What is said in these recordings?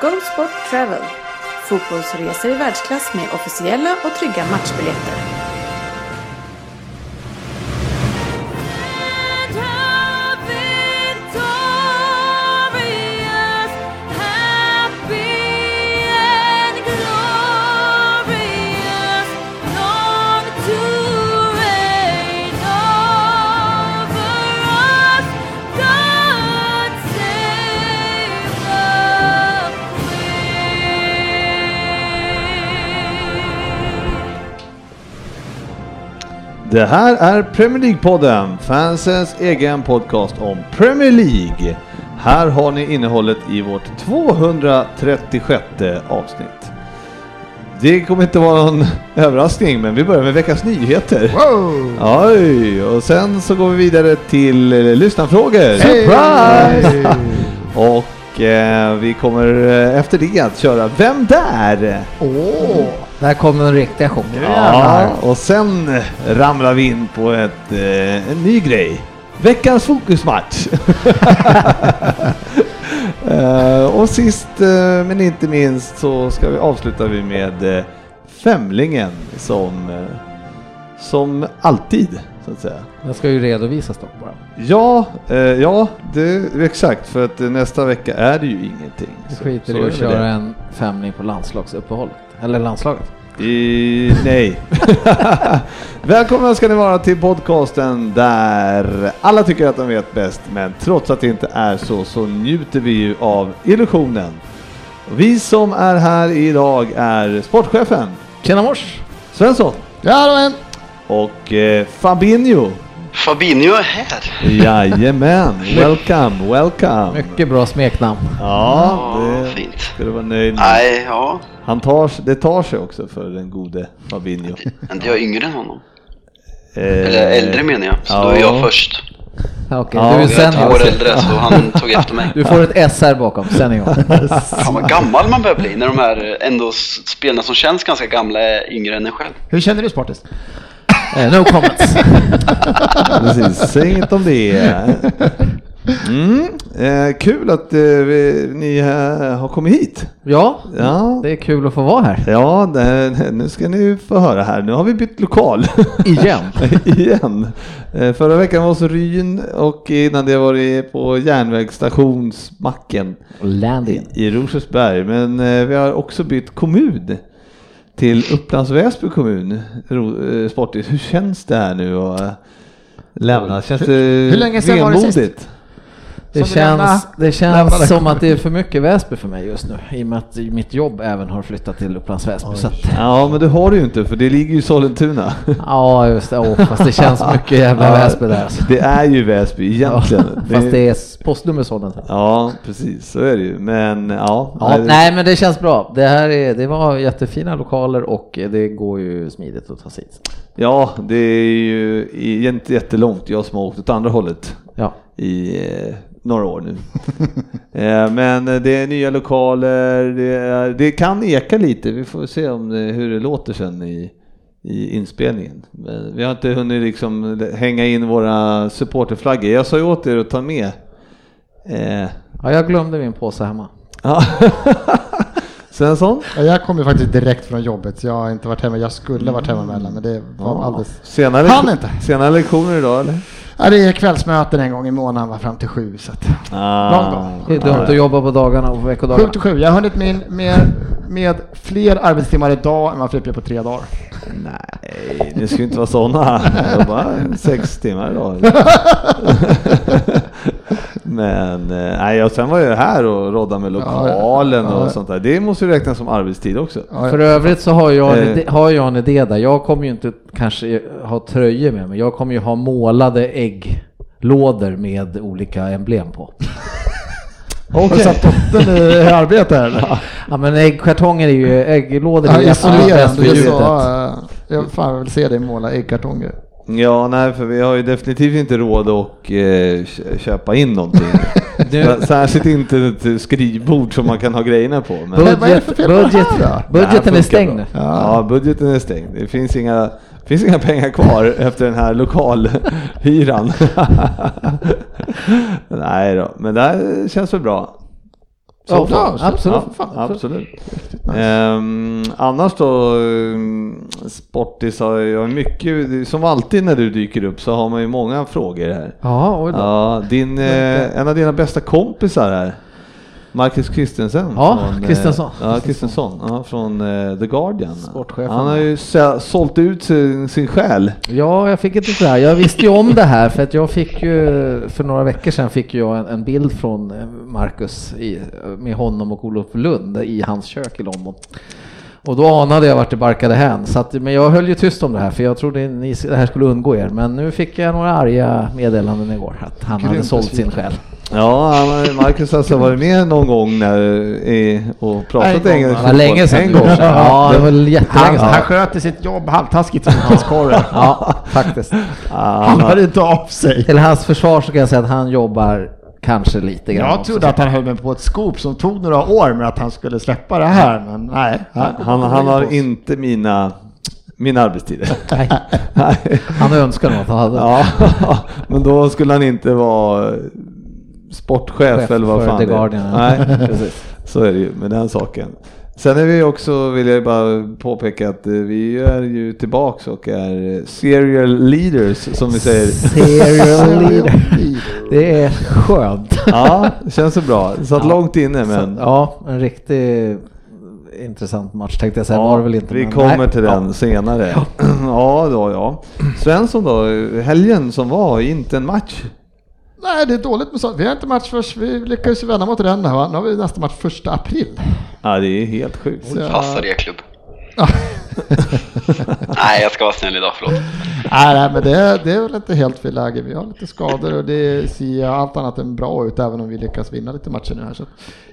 Go Sport Travel, fotbollsresor i världsklass med officiella och trygga matchbiljetter. Det här är Premier League-podden, fansens egen podcast om Premier League. Här har ni innehållet i vårt 236 avsnitt. Det kommer inte vara någon överraskning, men vi börjar med veckans nyheter. Wow! Oj, och sen så går vi vidare till eh, lyssnarfrågor. Surprise! Och eh, vi kommer eh, efter det att köra Vem där? Åh! Där kommer en riktiga chock. Ja, och sen ramlar vi in på ett, eh, en ny grej. Veckans fokusmatch. Eh, och sist eh, men inte minst så ska vi avsluta vi med eh, Femlingen som, eh, som alltid så att säga. Den ska ju redovisas dock bara. Ja, eh, ja det, exakt för att nästa vecka är det ju ingenting. Vi Så- skiter så i är att det. köra en femling på landslagsuppehållet. Eller landslaget. I, nej. Välkomna ska ni vara till podcasten där alla tycker att de vet bäst, men trots att det inte är så, så njuter vi ju av illusionen. Vi som är här idag är sportchefen Tjena mors! Svensson Jajamän! och eh, Fabinho. Fabinho är här. Jajamän, welcome, welcome. Mycket bra smeknamn. Ja, Ja, det fint. ska du vara nöjd med. Nej, ja. Han tar, det tar sig också för den gode Fabinho. Men jag är yngre än honom. Eh, Eller äldre menar jag. Så då är ja. jag först. Okej, Ja, du är vi Jag är två senior. år äldre så han tog efter mig. Du får ett SR bakom, senior. Fan vad gammal man börjar bli när de här ändå s- spelarna som känns ganska gamla är yngre än en själv. Hur känner du Sportis? Eh, no comments. Precis, säg inte om det. Mm, eh, kul att eh, vi, ni eh, har kommit hit. Ja, Ja, det är kul att få vara här. ja det, nu ska ni få höra här. Nu har vi bytt lokal. Igen. Igen. Eh, förra veckan var hos Ryn och innan det var det på järnvägsstationsmacken Landin. i Rosersberg. Men eh, vi har också bytt kommun till Upplands Väsby kommun. Eh, Sportis, hur känns det här nu att eh, lämna? Känns det hur länge sedan var det sist? Det känns, det känns som att det är för mycket Väsby för mig just nu. I och med att mitt jobb även har flyttat till Upplands Väsby. Så att, Ja, men det har du ju inte för det ligger ju i Sollentuna. ja, just det. Åh, fast det känns mycket jävla Ja, Väsby där. Alltså. Det är ju Väsby egentligen. Ja, fast det är postnummer sådant. Ja, precis så är det ju. Men ja. Ja, nej, men det känns bra. Det här är, det var jättefina lokaler och det går ju smidigt att ta sig hit. Ja, det är ju inte jättelångt. Jag som har åkt åt andra hållet Ja. i eh, några år nu. eh, men det är nya lokaler. Det, är, det kan eka lite. Vi får se om det, hur det låter sen i, i inspelningen. Men vi har inte hunnit liksom hänga in våra supporterflaggor. Jag sa ju åt er att ta med eh, ja, jag glömde min påse hemma. Svensson? Ja, Jag kom ju faktiskt direkt från jobbet, så jag har inte varit hemma. Jag skulle varit hemma emellan, men det var alldeles... Sena, Han lektion- inte. sena lektioner idag eller? Ja, det är kvällsmöten en gång i månaden, var fram till sju. Så att... Ah. Det är dumt att jobba på dagarna och på Sju veckodagarna. till sju. Jag har hunnit med, med, med fler arbetstimmar idag än vad Frippe på tre dagar. Nej, det ska ju inte vara sådana. Det var bara sex timmar idag. Men eh, nej, och sen var jag här och roddade med lokalen Ja, ja. och sånt där. Det måste ju räknas som arbetstid också. Ja, För övrigt så har jag, en Eh. idé, har jag en idé där. Jag kommer ju inte kanske ha tröjor med mig. Jag kommer ju ha målade ägglådor med olika emblem på. Har du satt dottern i arbete här eller? Ja men äggkartonger är ju, ägglådor är Ja, ju isolerande. bäst för Det ljudet. eh, jag fan vill se dig måla äggkartonger. Ja, nej, för vi har ju definitivt inte råd att eh, kö- köpa in någonting. Du- Särskilt inte ett skrivbord som man kan ha grejerna på. Men... Men vad är det för fel på det budget, här då? budgeten är stängd nu. Ja. budgeten är stängd. Det finns inga, finns inga pengar kvar efter den här lokalhyran. Nej då, men det här känns väl bra. Ja, så- absolut. Ja, absolut. Ehm, annars då, um, Sportis har jag mycket, som alltid när du dyker upp så har man ju många frågor här. Ja. Ja, din, eh, en av dina bästa kompisar här, Marcus Christensen. Ja, från, eh, Christensson. Ja, Christensson. Ja, från eh, The Guardian. Sportchefen. Han har ju sålt ut sin, sin själ. Ja, jag fick inte sådär. Jag visste ju om det här för att jag fick ju för några veckor sedan fick jag en, en bild från eh, Marcus i, med honom och Olof Lund i hans kök i London. Och då anade jag vart det barkade hän. Så att, men jag höll ju tyst om det här för jag trodde ni, det här skulle undgå er. Men nu fick jag några arga meddelanden igår att han hade Grymt sålt sin själ. Ja, han har- Marcus har alltså varit med någon gång när, och pratat engelska. Det var länge sedan. En gång. Ja, det var jättelänge Han, sedan. han sköter sitt jobb halvtaskigt som fiskkorre. Ja, faktiskt. Han hör inte av sig. Till hans försvar så kan jag säga att han jobbar kanske lite grann Jag också. trodde att han höll med på ett skop som tog några år med att han skulle släppa det här, men nej. Han, han har inte mina, mina arbetstider. Nej, Nej. han önskar nog att han hade. Ja, men då skulle han inte vara sportchef Chef eller vad fan The det är. Guardian, ja. Nej, precis. Så är det ju med den saken. Sen är vi också, vill jag bara påpeka att eh, vi är ju tillbaks och är serial leaders som vi säger. Serial leader. Det är skönt. Ja, det känns så bra. Satt Ja. långt inne men. Ja, en riktigt intressant match tänkte jag säga. var det väl inte. vi men kommer nej. till den senare. Ja. då, ja. Svensson då, helgen som var, inte en match. Nej, det är dåligt med sånt. Vi har inte match först. Vi lyckades ju vända mot den här va? Nu har vi nästa match första april. Ja, det är helt sjukt. Så- Passar er klubb. Nej, jag ska vara snäll idag, förlåt. Nej, nej, men det, det är väl inte helt fel läge. Vi har lite skador och det ser allt annat än bra ut även om vi lyckas vinna lite matcher nu här. Så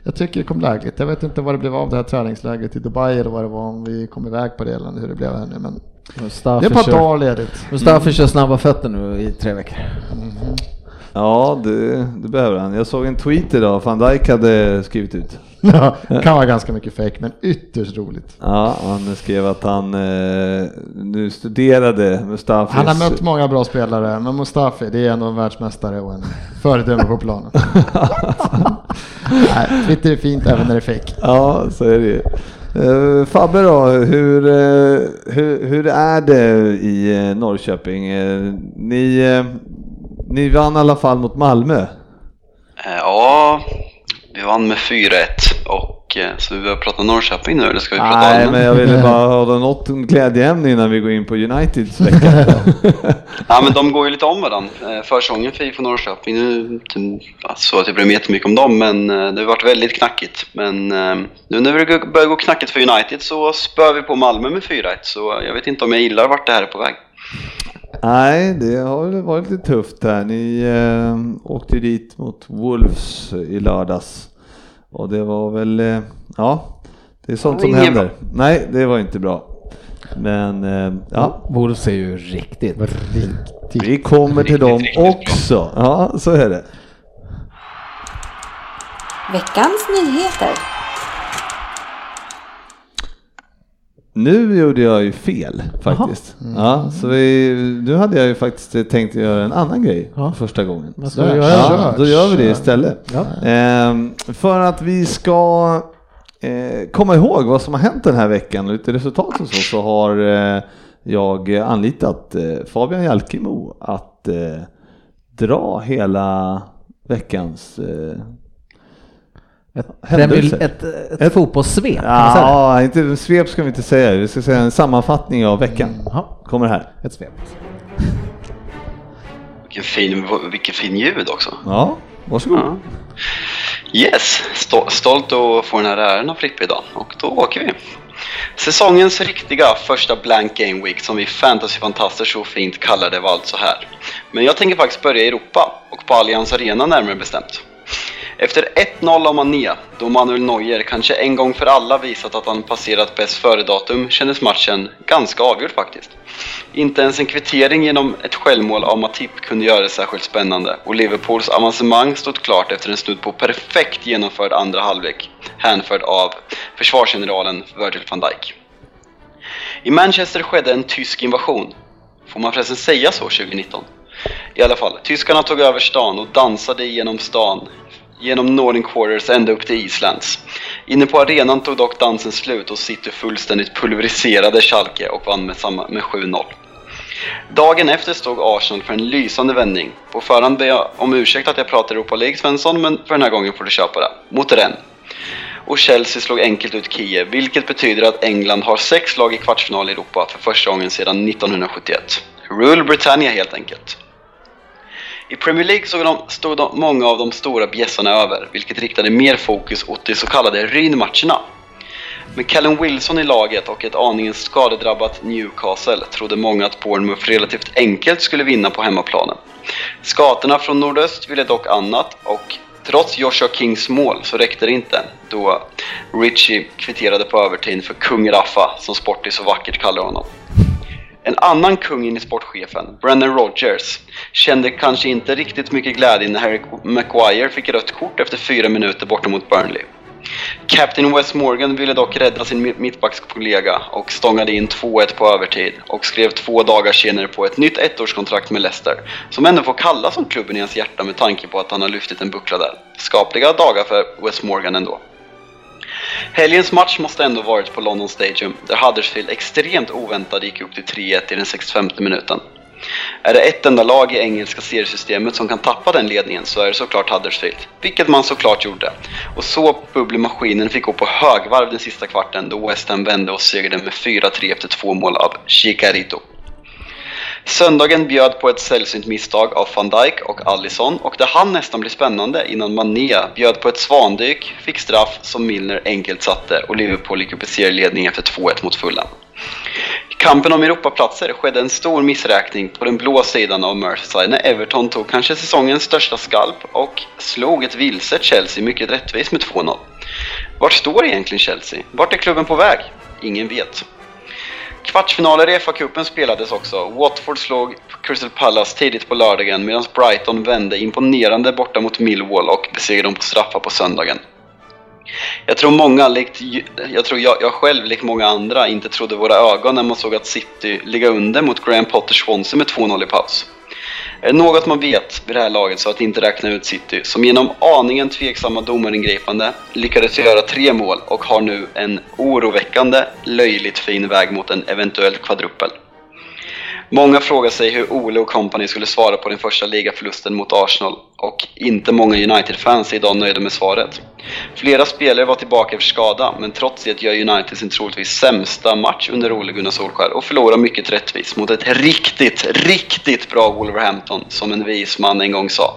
jag tycker det kom lägligt. Jag vet inte vad det blev av det här träningsläget i Dubai eller vad det var, om vi kom iväg på det eller hur det blev här nu. Men det Mustafi är ett par dagar ledigt. Mustafi kör snabba fötter nu i tre veckor. Ja, det, det behöver han. Jag såg en tweet idag, van Dijk hade skrivit ut. Ja, kan vara ganska mycket fake men ytterst roligt. Ja, han skrev att han eh, nu studerade Mustafis... Han har mött många bra spelare, men Mustafi det är ändå en världsmästare och en föredöme på planen. Nej, Twitter är fint även när det är fake. Ja, så är det ju. Eh, Fabbe då, hur, eh, hur, hur är det i eh, Norrköping? Ni, ni vann i alla fall mot Malmö. Eh, Ja, vi vann med 4-1 och eh, så vi börjar prata Norrköping nu, eller ska vi prata Nej, allmänt? men jag ville bara ha något glädjeämne innan vi går in på Uniteds vecka. Ja, men de går ju lite om varandra. Eh, Försäsongen för IFK Norrköping, nu så att jag bryr mig jättemycket om dem, men det har varit väldigt knackigt. Men nu när det börjar gå knackigt för United så spör vi på Malmö med 4-1, så jag vet inte om jag gillar vart det här är på väg. Nej, det har väl varit lite tufft här. Ni eh, åkte dit mot Wolves i lördags. Och det var väl, eh, ja, det är sånt som händer. Nej, det var inte bra. Men eh, ja, Wolves är ju riktigt... Riktigt. vi kommer till Riktigt, dem riktigt bra. också. Ja, så är det. Veckans nyheter. Nu gjorde jag ju fel faktiskt. Ja, så vi, nu hade jag ju faktiskt tänkt göra en annan grej Ja. första gången. Vad ska vi göra? Ja, då gör vi det istället. Ja. Ehm, för att vi ska eh, komma ihåg vad som har hänt den här veckan och lite resultat och så, så har eh, jag anlitat eh, Fabian Jalkemo att eh, dra hela veckans eh, Ett, Händelse. Ett, ett, ett fotbollssvep? Ja, inte svep ska vi inte säga, vi ska säga en sammanfattning av veckan. Jaha, Kommer här. ett svep. Vilken fin, vilken fin ljud också. Ja, varsågod. Ja. Yes, Stol- stolt att få den här äran av Frippe idag och då åker vi. Säsongens riktiga första blank game week som vi fantasyfantaster så fint kallar det var alltså här. Men jag tänker faktiskt börja i Europa och på Allianz Arena närmare bestämt. Efter 1-0 av Mané, då Manuel Neuer kanske en gång för alla visat att han passerat bäst före-datum, kändes matchen ganska avgjord faktiskt. Inte ens en kvittering genom ett självmål av Matip kunde göra det särskilt spännande och Liverpools avancemang stod klart efter en snudd på perfekt genomförd andra halvlek, hänförd av försvarsgeneralen Virgil van Dijk. I Manchester skedde en tysk invasion. Får man förresten säga så 2019? I alla fall, tyskarna tog över stan och dansade genom stan genom Northern Quarters ända upp till Islands. Inne på arenan tog dock dansen slut och City fullständigt pulveriserade Schalke och vann med, samma, med 7-0. Dagen efter stod Arsenal för en lysande vändning. På förhand ber jag om ursäkt att jag pratar Europa League Svensson, men för den här gången får du köpa det. Mot Rennes. Och Chelsea slog enkelt ut Kiev, vilket betyder att England har sex lag i kvartsfinal i Europa för första gången sedan 1971. Rule Britannia helt enkelt. I Premier League stod, de, stod de, många av de stora bjässarna över, vilket riktade mer fokus åt de så kallade rynmatcherna. Med Callum Wilson i laget och ett aningen skadedrabbat Newcastle trodde många att Bournemouth relativt enkelt skulle vinna på hemmaplanen. Skatorna från nordöst ville dock annat och trots Joshua Kings mål så räckte det inte då Richie kvitterade på övertid för kung Raffa, som Sporty så vackert kallar honom. En annan kung in i sportchefen, Brendan Rodgers, kände kanske inte riktigt mycket glädje när Harry Maguire fick rött kort efter fyra minuter borta mot Burnley. Captain Wes Morgan ville dock rädda sin mittbackskollega och stångade in 2-1 på övertid och skrev två dagar senare på ett nytt ettårskontrakt med Leicester, som ändå får kallas som klubben i hans hjärta med tanke på att han har lyftit en buckla där. Skapliga dagar för Wes Morgan ändå. Helgens match måste ändå varit på London Stadium, där Huddersfield extremt oväntat gick upp till 3-1 i den 65 minuten. Är det ett enda lag i engelska seriesystemet som kan tappa den ledningen så är det såklart Huddersfield, vilket man såklart gjorde. Och så bubblemaskinen fick gå på högvarv den sista kvarten då West Ham vände och segrade med 4-3 efter två mål av Chicarito. Söndagen bjöd på ett sällsynt misstag av van Dijk och Allison och det hann nästan bli spännande innan Mané bjöd på ett svandyk, fick straff som Milner enkelt satte och Liverpool gick upp i serieledning efter 2-1 mot Fulham. I kampen om Europaplatser skedde en stor missräkning på den blå sidan av Merseyside när Everton tog kanske säsongens största skalp och slog ett vilset Chelsea mycket rättvist med 2-0. Vart står egentligen Chelsea? Vart är klubben på väg? Ingen vet. Kvartsfinaler i FA-cupen spelades också. Watford slog Crystal Palace tidigt på lördagen medan Brighton vände imponerande borta mot Millwall och besegrade dem på straffar på söndagen. Jag tror många, likt, jag tror jag, jag själv, likt många andra, inte trodde våra ögon när man såg att City ligga under mot Graham Potter Swansea med 2-0 i paus. Är det något man vet vid det här laget så att inte räkna ut City, som genom aningen tveksamma domaringripande lyckades göra tre mål och har nu en oroväckande, löjligt fin väg mot en eventuell kvadrupel. Många frågar sig hur Ole och company skulle svara på den första ligaförlusten mot Arsenal och inte många United-fans är idag nöjda med svaret. Flera spelare var tillbaka efter skada, men trots det gör United sin troligtvis sämsta match under Ole Gunnar Solskjaer och förlorar mycket rättvist mot ett riktigt, riktigt bra Wolverhampton, som en vis man en gång sa.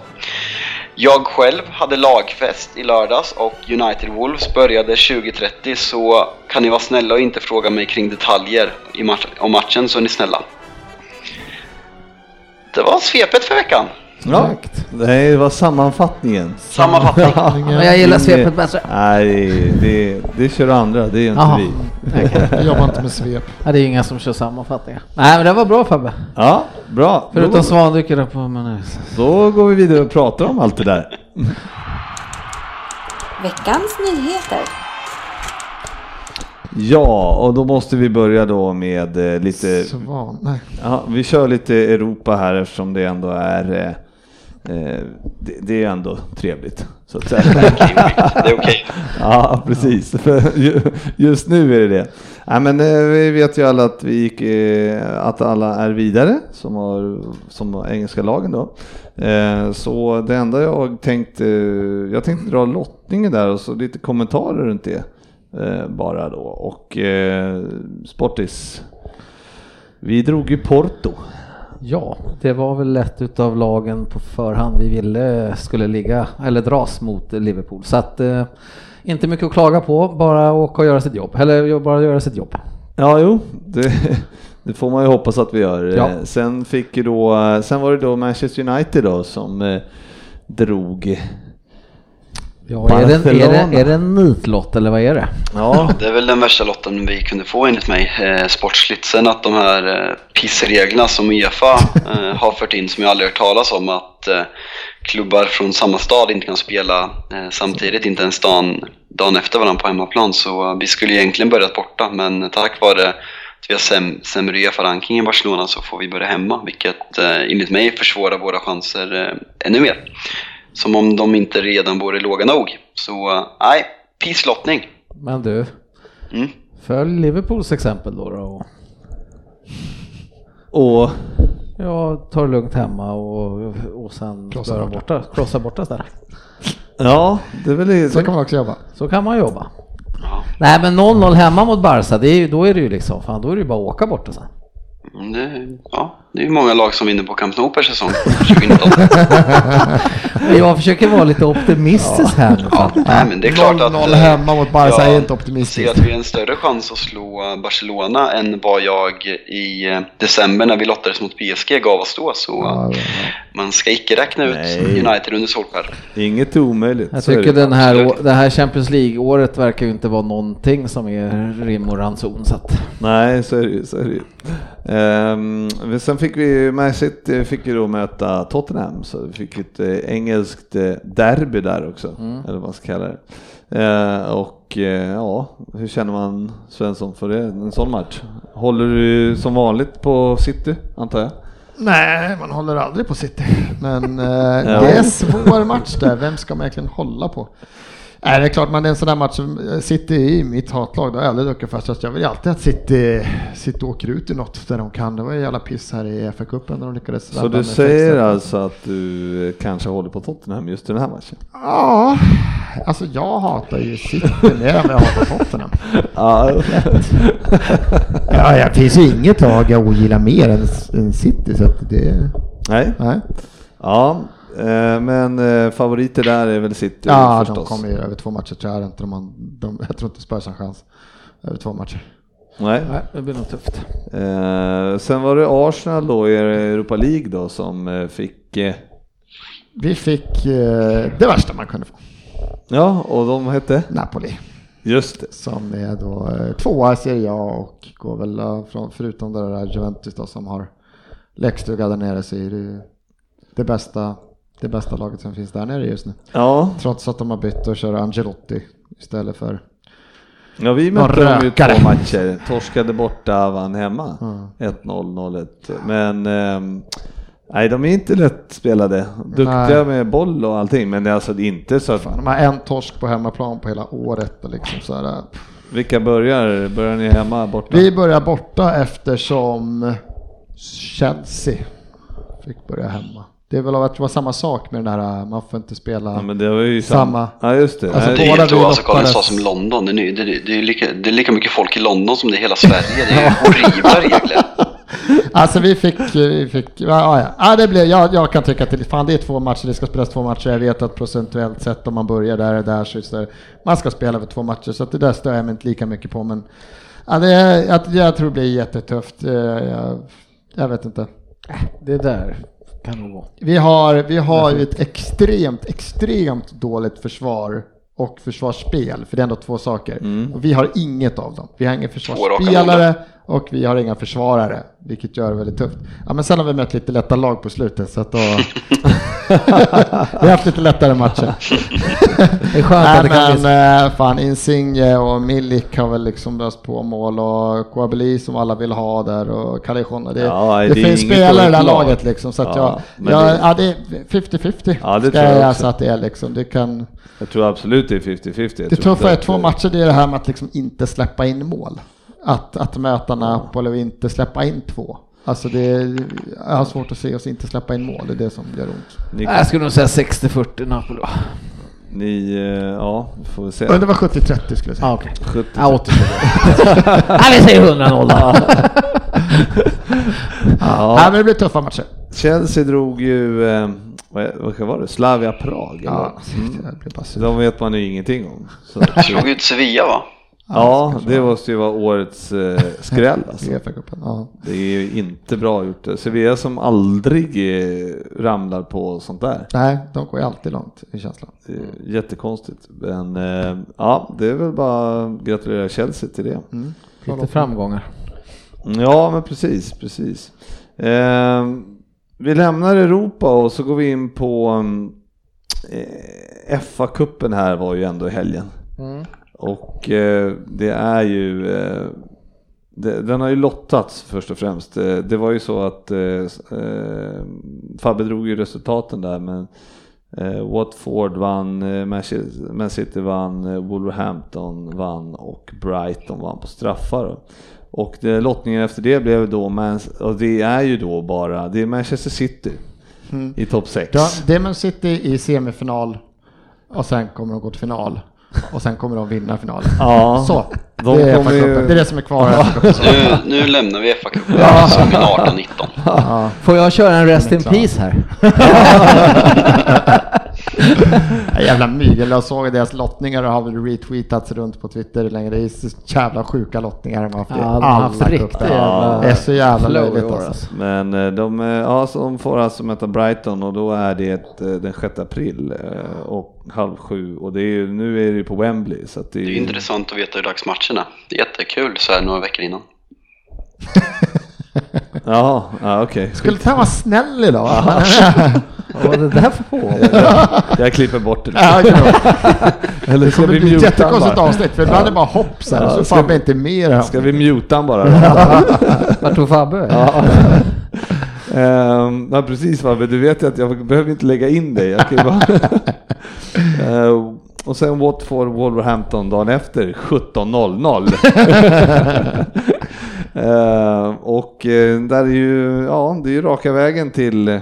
Jag själv hade lagfest i lördags och United Wolves började 20.30 så kan ni vara snälla och inte fråga mig kring detaljer om matchen så är ni snälla. Det var svepet för veckan. Ja, det var sammanfattningen. Sammanfattning. Ja, jag gillar svepet bättre. Nej, det, det kör andra, det är inte Jaha. vi. Jag jobbar inte med svep. Ja, det är ju inga som kör sammanfattningar. Nej, men det var bra Fabbe. Ja, bra. Förutom svandyker på men då går vi vidare och pratar om allt det där. Veckans nyheter. Ja, och då måste vi börja då med eh, lite Svan. Nej. Ja, vi kör lite Europa här eftersom det ändå är eh, eh, det, det är ändå trevligt. Så att säga. Det är okej. ja, precis. Just nu är det det. Nej, men eh, vi vet ju alla att vi gick, eh, att alla är vidare som har som har engelska lagen då. Eh, Så det enda jag tänkte, jag tänkte dra lottningen där och så lite kommentarer runt det eh, bara då. Och eh, Sportis, vi drog ju Porto. Ja, det var väl ett utav lagen på förhand vi ville skulle ligga eller dras mot Liverpool. Så att eh, inte mycket att klaga på, bara åka och göra sitt jobb. Eller bara göra sitt jobb. Ja, jo, det, det får man ju hoppas att vi gör. Ja. Eh, Sen fick ju då, sen var det då Manchester United då som eh, drog Ja, är det, är, det, är det en nitlott eller vad är det? Ja, Det är väl den värsta lotten vi kunde få enligt mig, eh, sportsligt. Sen att de här eh, pissreglerna som Uefa eh, har fört in, som jag aldrig hört talas om, att eh, klubbar från samma stad inte kan spela eh, samtidigt, inte ens dagen, dagen efter varandra på hemmaplan. Så eh, vi skulle egentligen börjat borta, men tack vare att vi har säm, sämre Uefa-ranking i Barcelona så får vi börja hemma, vilket eh, enligt mig försvårar våra chanser eh, ännu mer. Som om de inte redan vore låga nog. Så nej, pisslottning. Men du, Mm. följ Liverpools exempel då. då. och Ja, ta det lugnt hemma och, och sen Krossa borta. borta, krossa borta där. ja, det är väl Så kan man också jobba. Så kan man jobba. Ja. Nej men 0-0 hemma mot Barca, det är, då är det ju liksom, fan då är det ju bara att åka borta sen. Mm, Det, ja, det är ju många lag som vinner på Camp Nou per säsong 2019. Men jag försöker vara lite optimistisk här. Ja, nej, men det är klart att... 0-0 eh, hemma mot Barca jag är inte ser optimistiskt. att vi har en större chans att slå Barcelona än vad jag i eh, december när vi lottades mot PSG gav oss då. Så Ja, ja. Man ska icke räkna ut Nej. United under Solskär. inget är omöjligt. Jag tycker det. den här, det här Champions League-året verkar ju inte vara någonting som är rim och ranson. Så att, Nej, så är det ju. Så är det ju. Ehm, sen fick vi, Man City fick ju då möta Tottenham, så vi fick ett eh, engelskt eh, derby där också, eller vad man ska kalla det. Eh, och eh, ja, hur känner man Svensson för det, en sån match? Håller du som vanligt på City, antar jag? Nej, man håller aldrig på City. Men eh, det är en svår match där. Vem ska man egentligen hålla på? Nej, det är klart, det är en sån där match som City är i mitt hatlag. Det har jag aldrig druckit fast jag vill ju alltid att City, City åker ut i något där de kan. Det var ju jävla piss här i FA-cupen när de lyckades Så du säger alltså att du eh, kanske håller på Tottenham just i den här matchen? Ja, alltså jag hatar ju City mer än jag hatar Tottenham. Ja, Ja, det finns ju inget lag jag ogillar mer än, än City. Så att det, nej. nej. Ja, eh, men eh, favoriter där är väl City Ja, de förstås? kommer ju över två matcher tror jag inte. De, de, jag tror inte Spurs har en chans. Över två matcher. Nej. nej, det blir nog tufft. Eh, sen var det Arsenal då i Europa League då som eh, fick, eh, Vi fick eh, det värsta man kunde få. ja och de hette? Napoli. Just det. Som är då eh, tvåa i Serie A och går väl eh, från, förutom det där Juventus då som har läckstuga där nere så är det det bästa, det bästa laget som finns där nere just nu. Ja, Trots att de har bytt och kör Angelotti istället för ja vi mötte dem rökare. två matcher. Torskade borta, vann hemma. Ja. 1-0, 0-1. Men ehm, nej, de är inte lättspelade. Duktiga Nej. med boll och allting, men det är alltså inte så att Fan, de har en torsk på hemmaplan på hela året. Och liksom så här, eh, vilka börjar? Börjar ni hemma borta? Vi börjar borta eftersom Chelsea fick börja hemma. Det är väl av att det var samma sak med den här, man får inte spela Ja, men det var ju samma. samma. Ja, just det. Alltså, Det är helt alltså, Karin sa som London. Det är, ny- det, är, det, är lika, det är lika mycket folk i London som det är i hela Sverige. Det är horribla regler. Alltså vi fick, vi fick ja, ja, ja. det blev, jag, jag kan tycka att det, fan, det är två matcher, det ska spelas två matcher. Jag vet att procentuellt sett om man börjar där och där så är det, man ska spela över två matcher. Så att det där stör jag mig inte lika mycket på. Men ja, det, är- jag, jag tror det blir jättetufft. Eh, Jag, jag vet inte. Det där kan nog vara. Vi har, vi har ju ett extremt, extremt dåligt försvar och försvarsspel, för det är ändå två saker. Och vi har inget av dem. Vi har ingen försvarsspelare och vi har inga försvarare, vilket gör det väldigt tufft. Ja, men sen har vi mött lite lätta lag på slutet, så att då... vi har haft lite lättare matcher. Det är skönt att det Nej, kan men bli... eh, fan, Insigne och Milik har väl liksom löst på mål och Kouabeli som alla vill ha där och Callejon. Det, Ja, det, det är finns spelare i det här lag. laget liksom, så att Ja, jag, jag, det- ja, det är 50-50 Ja, det ska tror jag jag också. säga att det är liksom. Det kan... Jag tror absolut det är 50-50. Jag Det tuffa är två matcher, det är det här med att liksom inte släppa in mål. Att, att möta Napoli och inte släppa in två. Alltså det är, jag har svårt att se oss inte släppa in mål, det är det som gör ont. Ni, Jag skulle nog säga 60-40 Napoli. ni eh, ja, får vi se. Men det var 70-30 skulle jag säga. Ah, okej. 70. Ja, 80 Nej, vi säger 100-0 då. Ja. Men det blir tuffa matcher. Chelsea drog ju, eh, vad, vad var det, Slavia Prag? Ja, det sur. De vet man ju ingenting om. Så, Slog ut Sevilla va? Ja, kanske det var- måste ju vara årets eh, skräll alltså. Ja. Det är ju inte bra gjort. Sevilla som aldrig eh, ramlar på sånt där. Nej, de går ju alltid långt i känslan. Det är jättekonstigt. Men eh, ja, det är väl bara att gratulera Chelsea till det. Lite framgångar. Ja, men precis, precis. Eh, vi lämnar Europa och så går vi in på mm, eh, FA-cupen här var ju ändå i helgen. Och eh, det är ju eh, det, den har ju lottats först och främst. Eh, Det var ju så att eh, Fabbe drog ju resultaten där men eh, Watford vann, eh, Man City vann, Wolverhampton vann och Brighton vann på straffar. då. Och det, lottningen efter det blev då, Man, och det är ju då bara, det är Manchester City i topp 6. Ja, det är Man City i semifinal och sen kommer de gå till final. Och sen kommer de vinna finalen. Ja, Så, de det är, ju- det är det som är kvar. FA-cupen. Nu, nu lämnar vi FA-cupen som en 18-19. Får jag köra en Rest in Peace här? Ja, Jävla mygel. Jag såg deras lottningar och har väl retweetats runt på Twitter länge. Det är så jävla sjuka lottningar de har haft i Ja, alla riktigt cuper. jävla Det är så jävla löjligt alltså. alltså. Men eh, de, eh, ja, de får alltså möta Brighton och då är det eh, den 6 april och halv sju och det är ju, nu är det ju på Wembley så att det är, Det är intressant att veta hur dags matcherna. Det är jättekul så här några veckor innan. Jaha, ja, okej. Skulle inte han vara snäll idag? Vad var det där för på? Jag klipper bort det. Ja, Eller ska vi bli ett jättekonstigt bara? avsnitt för ibland är det bara hopp så här, Ja, så ska man inte med det här. Ska vi muta han bara? Vart tog Fabbe? Ja. Ehm, ja precis Fabbe, du vet ju att jag behöver inte lägga in dig. Jag kan ju bara Ehm, och sen Watford Wolverhampton dagen efter 17.00. Ehm, och eh, där är ju, ja det är ju raka vägen till,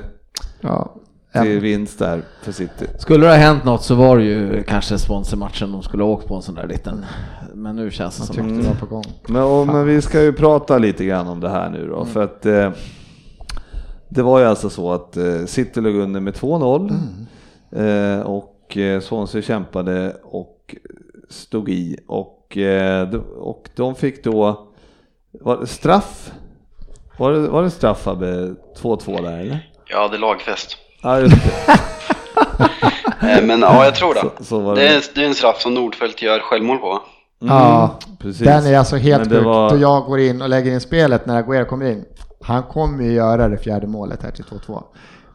Ja, till vinst där för City. Skulle det ha hänt något så var det ju kanske sponsormatchen de skulle ha åkt på en sån där liten. Men nu känns det jag som Mm. det var på gång. Men, och, men vi ska ju prata lite grann om det här nu då, för att eh, det var ju alltså så att eh, City låg under med 2-0 eh, och eh, Swansea kämpade och stod i och, eh, de- och de fick då var det straff. Var det, var det straff Fabbe? 2-2 där eller? Ja, det är lagfest. Ja just det. Eh, Men ja, jag tror det. Så, så Det det. är, det är en straff som Nordfeldt gör självmål på. Ja, precis. den är alltså helt sjuk. var- Då jag går in och lägger in spelet när Aguero kommer in. Han kommer ju göra det fjärde målet här till 2-2.